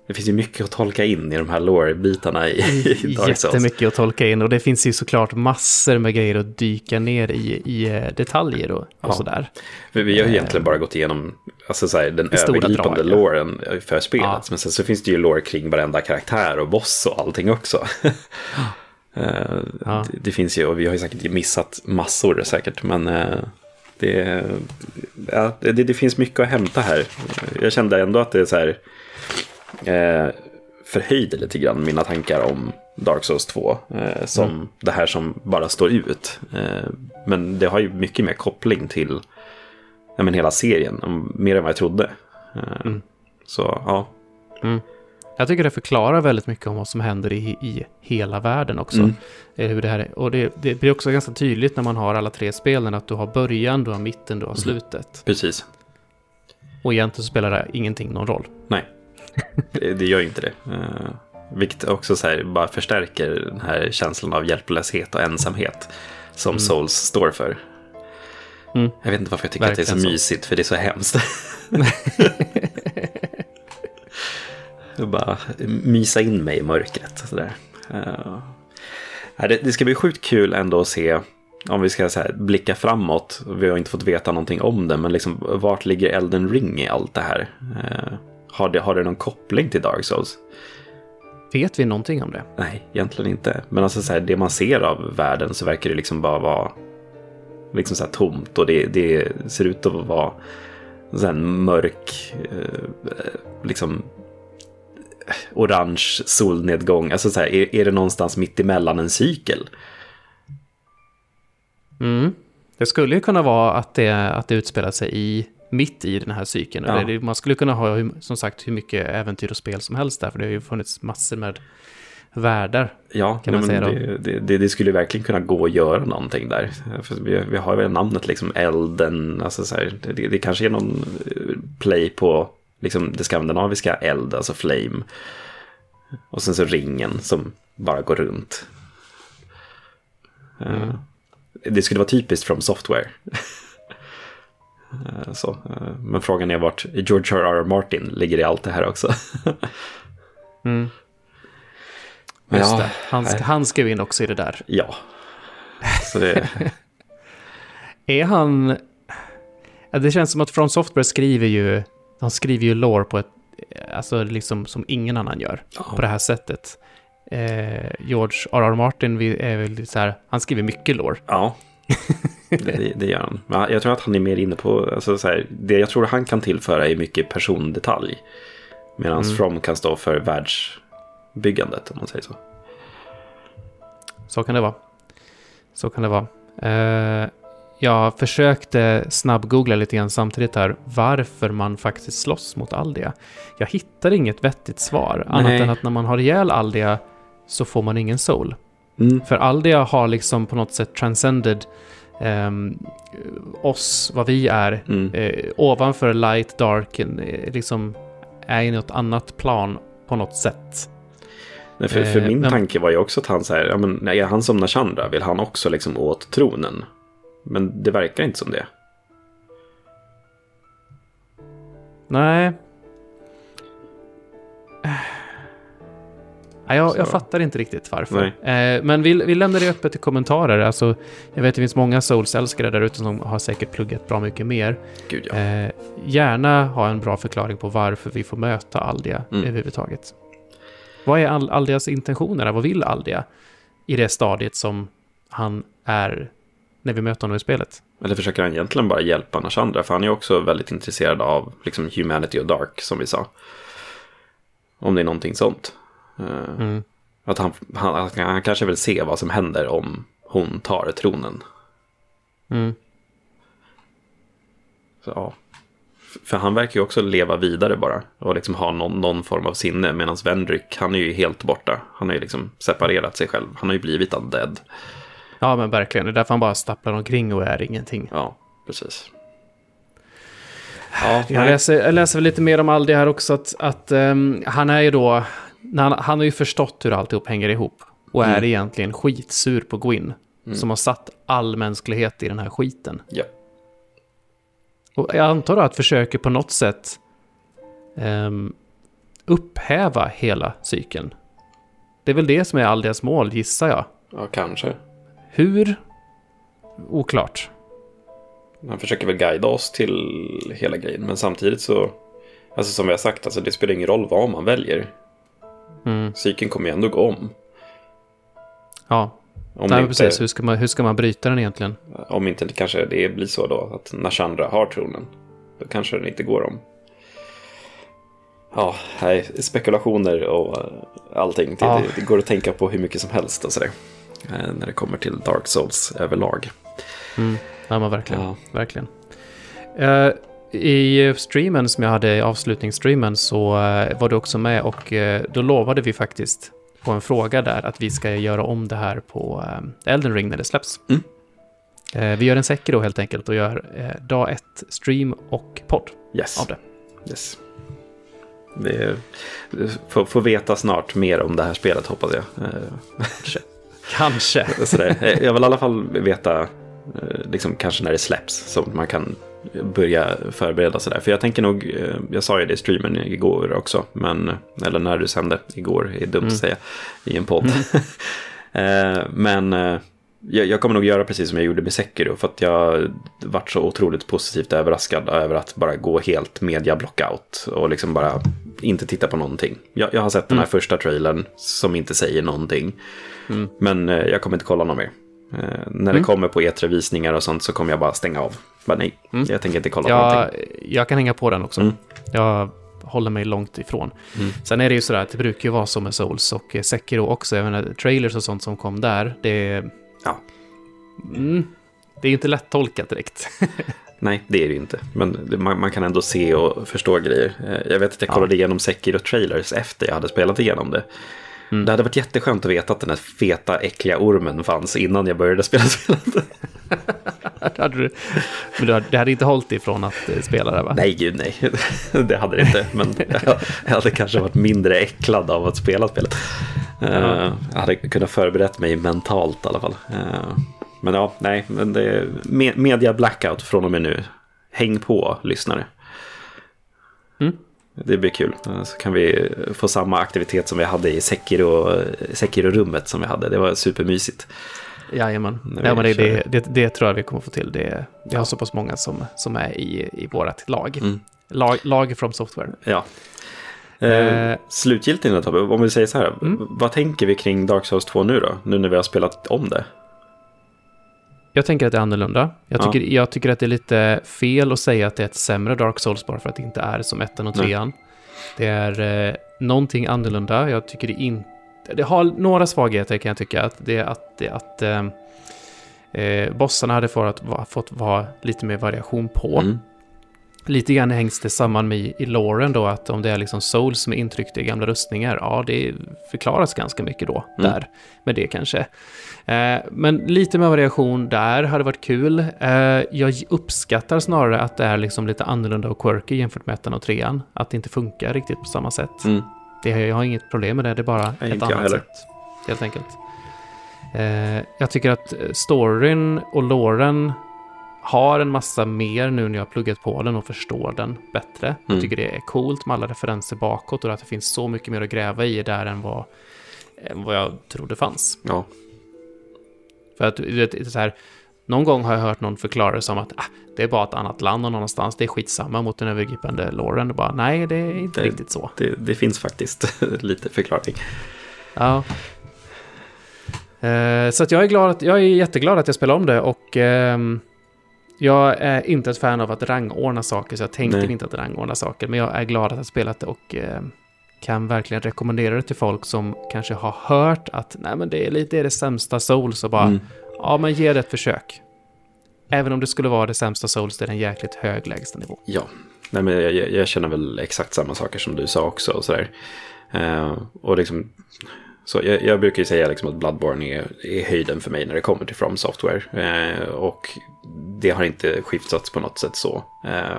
det finns ju mycket att tolka in i de här lore-bitarna i, i Dark Souls. Jättemycket att tolka in och det finns ju såklart massor med grejer att dyka ner i, i eh, detaljer och, och Ja. sådär. Vi har ju egentligen bara gått igenom alltså så här, den övergripande drag, loren för spelet. Ja. Men sen så finns det ju lore kring varenda karaktär och boss och allting också. Eh, Ja. det, det finns ju, och vi har ju säkert missat massor säkert, men eh, det, ja, det, det finns mycket att hämta här. Jag kände ändå att det så här, eh, förhöjde lite grann mina tankar om Dark Souls 2. Eh, som Mm. det här som bara står ut. Eh, men det har ju mycket mer koppling till ja, men hela serien, mer än vad jag trodde. Eh, Mm. Så ja, Jag tycker det förklarar väldigt mycket om vad som händer i, i hela världen också. Mm. Eh, Hur det, här är. Och det, det blir också ganska tydligt när man har alla tre spelen att du har början, du har mitten, du har slutet. precis. Och egentligen spelar det ingenting någon roll. Nej, det, det gör ju inte det. Eh, vilket också så här, bara förstärker den här känslan av hjälplöshet och ensamhet som Mm. Souls står för. Mm. Jag vet inte varför jag tycker att det är så, Verkligen så. mysigt, för det är så hemskt. Och bara mysa in mig i mörkret. Sådär. Uh, det, det ska bli sjukt kul ändå att se, om vi ska här, blicka framåt. Vi har inte fått veta någonting om det, men liksom, vart ligger Elden Ring i allt det här? Eh, har, det, har det någon koppling till Dark Souls? Vet vi någonting om det? Nej, egentligen inte. Men alltså så här, det man ser av världen så verkar det liksom bara vara liksom så tomt och det, det ser ut att vara här mörk, eh, liksom orange solnedgång. Alltså så här, är, är det någonstans mitt emellan en cykel? Mm. Det skulle ju kunna vara att det, att det utspelar sig i, mitt i den här cykeln. Ja. Eller det- Man skulle kunna ha, som sagt, hur mycket äventyr och spel som helst där, för det har ju funnits massor med världar. Ja, Kan man nej, men säga det, det, det, det skulle verkligen kunna gå att göra någonting där. För vi, vi har väl namnet liksom elden, alltså så här, det, det kanske är någon eh, play på liksom det skandinaviska eld, alltså flame. Och sen så ringen som bara går runt. Eh, Det skulle vara typiskt från software. Eh, så, eh, men frågan är vart George R. R. Martin ligger i allt det här också. Mm. Men Just ja, det. Han, han ju in också i det där. Ja. Så det, Är han... Det känns som att From Software skriver ju... De skriver ju lore på ett... Alltså liksom som ingen annan gör. På det här sättet. Eh, George R.R. Martin är väl så här... Han skriver mycket lore. Ja, det, det gör han. Men jag tror att han är mer inne på, alltså så här, det jag tror han kan tillföra är mycket persondetalj. Medan Mm. From kan stå för världsbyggandet, om man säger så. Så kan det vara. Så kan det vara. Eh, jag försökte snabbgoogla lite grann samtidigt här varför man faktiskt slåss mot Aldia. Jag hittade inget vettigt svar, annat Nej. än att när man har ihjäl Aldia så får man ingen soul. Mm. För Aldia har liksom på något sätt transcended ehm, oss, vad vi är, Mm. eh, ovanför light, dark, eh, liksom är i något annat plan på något sätt. Nej, för, för Eh, min men- tanke var ju också att han så här, ja, men, är han som Nashandra, vill han också liksom åt tronen? Men det verkar inte som det. Nej. Nej, jag, jag fattar inte riktigt varför. Eh, men vi, vi lämnar det öppet i kommentarer. Alltså, jag vet att det finns många Souls-älskare där ute som har säkert pluggat bra mycket mer. Gud ja. Eh, gärna ha en bra förklaring på varför vi får möta Aldia Mm. överhuvudtaget. Vad är Al- Aldias intentioner? Vad vill Aldia i det stadiet som han är när vi möter honom i spelet? Eller försöker han egentligen bara hjälpa Nashandra? För han är också väldigt intresserad av liksom, humanity och dark, som vi sa. Om det är någonting sånt. Eh, Mm. Att han, han, han kanske vill se vad som händer om hon tar tronen. Mm. Så, ja. För han verkar ju också leva vidare bara. Och liksom ha någon, någon form av sinne. Medan Vendrick, han är ju helt borta. Han har ju liksom separerat sig själv. Han har ju blivit undead. Ja, men verkligen. Det är därför han bara stapplar omkring och är ingenting. Ja, precis. Ja, Jag läser, jag läser lite mer om Aldi här också, att, att ehm, han är ju då, han, han har ju förstått hur alltihop hänger ihop och är Mm. egentligen skitsur på Gwyn, som har satt all mänsklighet i den här skiten. Ja. Och jag antar att försöker på något sätt ehm, upphäva hela cykeln. Det är väl det som är all deras mål, gissar jag. Ja, kanske. Hur? Oklart. Han försöker väl guida oss till hela grejen. Men samtidigt så, alltså som vi har sagt, alltså det spelar ingen roll vad man väljer. Mm. Cykeln kommer ju ändå gå om. Ja, Om, Nej, inte, precis. Hur ska, man, hur ska man bryta den egentligen? om inte det kanske det blir så då att Nashandra har tronen. Då kanske den inte går om. Ja, nej, spekulationer och eh, allting. Det, Ja. det, det går att tänka på hur mycket som helst och sådär. Eh, När det kommer till Dark Souls överlag. Mm. Ja, men verkligen. Ja. verkligen. Eh, I streamen som jag hade, i avslutningsstreamen, så eh, var du också med och eh, då lovade vi faktiskt på en fråga där att vi ska göra om det här på Elden Ring när det släpps. Mm. Vi gör en Sekiro helt enkelt och gör dag ett stream och podd Yes. av det. yes. Det får, får veta snart mer om det här spelet hoppas jag. Kanske. Sådär. Eh, Jag vill i alla fall veta, eh, liksom, kanske när det släpps, så man kan börja förbereda sådär. För jag tänker nog, eh, jag sa ju det i streamen igår också, men, eller när du sände igår, är dumt att säga i en podd. Eh, men jag, jag kommer nog göra precis som jag gjorde med Sekiro, för att jag varit så otroligt positivt överraskad över att bara gå helt media blockout och liksom bara inte titta på någonting. Jag, jag har sett den här första trailern som inte säger någonting. Men eh, jag kommer inte kolla någon mer. Eh, när det kommer på E3-visningar och sånt så kommer jag bara stänga av. Bara nej, jag tänker inte kolla Jag, någonting. jag kan hänga på den också. Mm. Jag håller mig långt ifrån. Sen är det ju sådär att det brukar ju vara så med Souls och eh, Sekiro också. Jag menar, trailers och sånt som kom där, det är... Ja. Mm, det är inte lätt tolkat direkt. Nej, det är det inte. Men det, man, man kan ändå se och förstå grejer. Eh, Jag vet att jag kollade igenom Sekiro-trailers efter jag hade spelat igenom det. Det hade varit jätteskönt att veta att den här feta, äckliga ormen fanns innan jag började spela spelet. Det hade du, men hade, det hade inte hållit ifrån att eh, spela det va? Nej, gud nej. Det hade det inte. Men jag, hade kanske varit mindre äcklad av att spela spelet. Eh, Jag hade kunnat förberett mig mentalt i alla fall. Eh, Men ja, nej. Men det är me- media blackout från och med nu. Häng på, lyssnare. Mm. Det blir kul. Eh, Så kan vi få samma aktivitet som vi hade i Sekiro, Sekiro-rummet som vi hade. Det var supermysigt. Jajamän. Ja, vi men det, det, det, det tror jag vi kommer få till. Det, vi har så pass många som, som är i, i vårt lag. Mm. lag. Lag from software. Ja. Eh, Eh, slutgiltigt om vi säger så här. Mm. Vad tänker vi kring Dark Souls 2 nu då? Nu när vi har spelat om det. Jag tänker att det är annorlunda. Jag Ja. tycker, jag tycker att det är lite fel att säga att det är ett sämre Dark Souls bara för att det inte är som ettan och Nej. trean. Det är eh, någonting annorlunda. Jag tycker det inte... Det har några svagheter kan jag tycka. Att det är att, det, att eh, eh, bossarna hade fått, fått vara lite mer variation på. Mm. Lite grann hängs det samman med i loren då att om det är liksom souls som är intryckta i gamla rustningar, ja det förklaras ganska mycket då Mm. där med det kanske. Eh, men lite mer variation där hade varit kul. Eh, jag uppskattar snarare att det är liksom lite annorlunda och quirky jämfört med ettan och trean. Att det inte funkar riktigt på samma sätt. Mm. Det, jag har inget problem med det, det är bara Nej, ett annat heller. sätt. Helt enkelt. Eh, jag tycker att eh, storyn och loren har en massa mer nu när jag har pluggat på den och förstår den bättre. Mm. Jag tycker det är coolt med alla referenser bakåt och att det finns så mycket mer att gräva i där än vad, än vad jag trodde fanns. Ja. För att du vet, så här, någon gång har jag hört någon förklara det som att ah, det är bara ett annat land någon annanstans, det är skitsamma mot den övergripande loren. Och bara, nej, det är inte Det- riktigt så. Det, det finns faktiskt lite förklaring. Ja. Eh, så att jag är glad att, jag är jätteglad att jag spelar om det och ehm, jag är inte ett fan av att rangordna saker så jag tänker Nej. inte att rangordna saker. Men jag är glad att jag spelat det och ehm, kan verkligen rekommendera det till folk som kanske har hört att nej men det är lite det, är det sämsta Souls och bara Mm. ja men ge det ett försök. Även om det skulle vara det sämsta Souls, det är en jäkligt hög lägstanivå. Ja, Nej, men jag, jag- jag känner väl exakt samma saker som du sa också. Och, sådär. Eh, och liksom, så jag, jag brukar ju säga liksom att Bloodborne är, är höjden för mig när det kommer till From Software. Eh, och det har inte skiftats på något sätt så. Eh,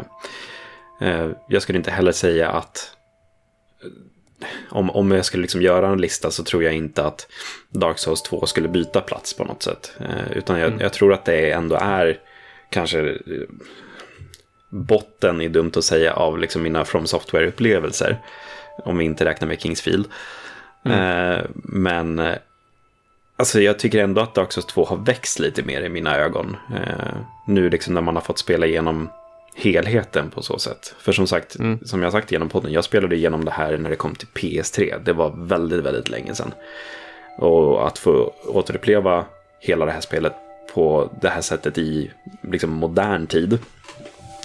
eh, jag skulle inte heller säga att om, om jag skulle liksom göra en lista så tror jag inte att Dark Souls 2 skulle byta plats på något sätt. Eh, utan jag, jag tror att det ändå är kanske eh, botten är dumt att säga av liksom mina From Software-upplevelser. Om vi inte räknar med Kingsfield. Mm. men Alltså jag tycker ändå att Dark Souls 2 har växt lite mer i mina ögon. Eh, nu liksom när man har fått spela igenom helheten på så sätt. För som sagt, mm. som jag sagt genom podden, jag spelade igenom det här när det kom till PS3. Det var väldigt, väldigt länge sedan. Och att få återuppleva hela det här spelet på det här sättet i liksom modern tid.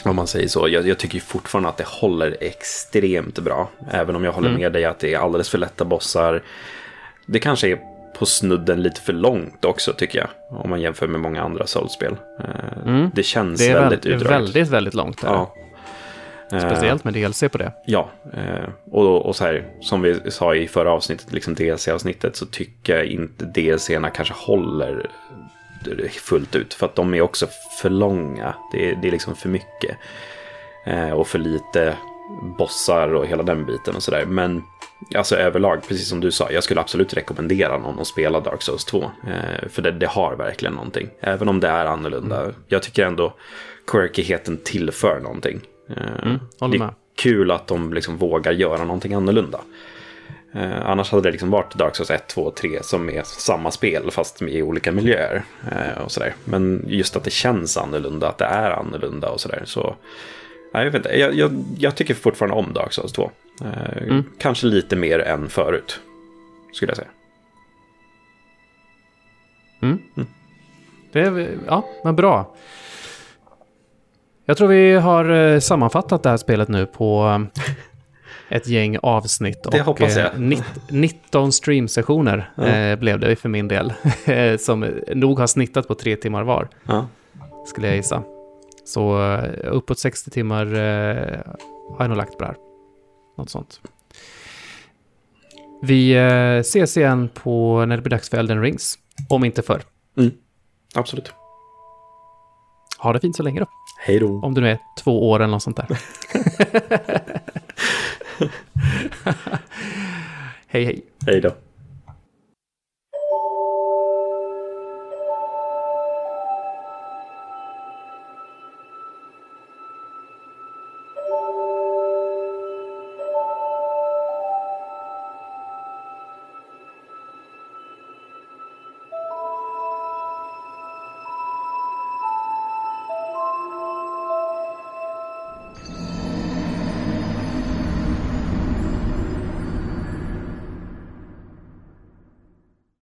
Om man säger så. Jag, jag tycker fortfarande att det håller extremt bra. Även om jag håller mm. med dig att det är alldeles för lätta bossar. Det kanske är på snudden lite för långt också tycker jag. Om man jämför med många andra soulspel. Eh, mm. Det känns det väldigt utdraget. Det är väldigt, väldigt långt. Där. Ja. Speciellt med DLC på det. Ja, eh, och, och så här som vi sa i förra avsnittet, liksom DLC-avsnittet, så tycker jag inte DLC-erna kanske håller fullt ut. För att de är också för långa. Det är, det är liksom för mycket. Eh, och för lite bossar och hela den biten och sådär. Men alltså överlag, precis som du sa, jag skulle absolut rekommendera någon att spela Dark Souls 2. Eh, för det, det, har verkligen någonting. Även om det är annorlunda. Mm. Jag tycker ändå quirkigheten tillför någonting. Eh, mm, det är med. kul att de liksom vågar göra någonting annorlunda. Eh, annars hade det liksom varit Dark Souls 1, 2, 3 som är samma spel fast i olika miljöer. Eh, och sådär. Men just att det känns annorlunda, att det är annorlunda och sådär. Så Nej, jag, vet inte. Jag, jag, jag tycker fortfarande om Dark Souls 2. Eh, mm. Kanske lite mer än förut, skulle jag säga. Mm. Mm. Det är, ja, men bra. Jag tror vi har eh, sammanfattat det här spelet nu på eh, ett gäng avsnitt. Det och hoppas jag. 19 streamsessioner ja. eh, blev det för min del. som nog har snittat på tre timmar var. Ja. Skulle jag gissa. Så eh, uppåt 60 timmar eh, har jag nog lagt på det här. Något sånt. Vi eh, ses igen på när det blir dags för Elden Rings. Om inte förr. Mm. Absolut. Ha det fint så länge då. Hej då. Om det nu är två år eller något sånt där. hej hej. Hej då.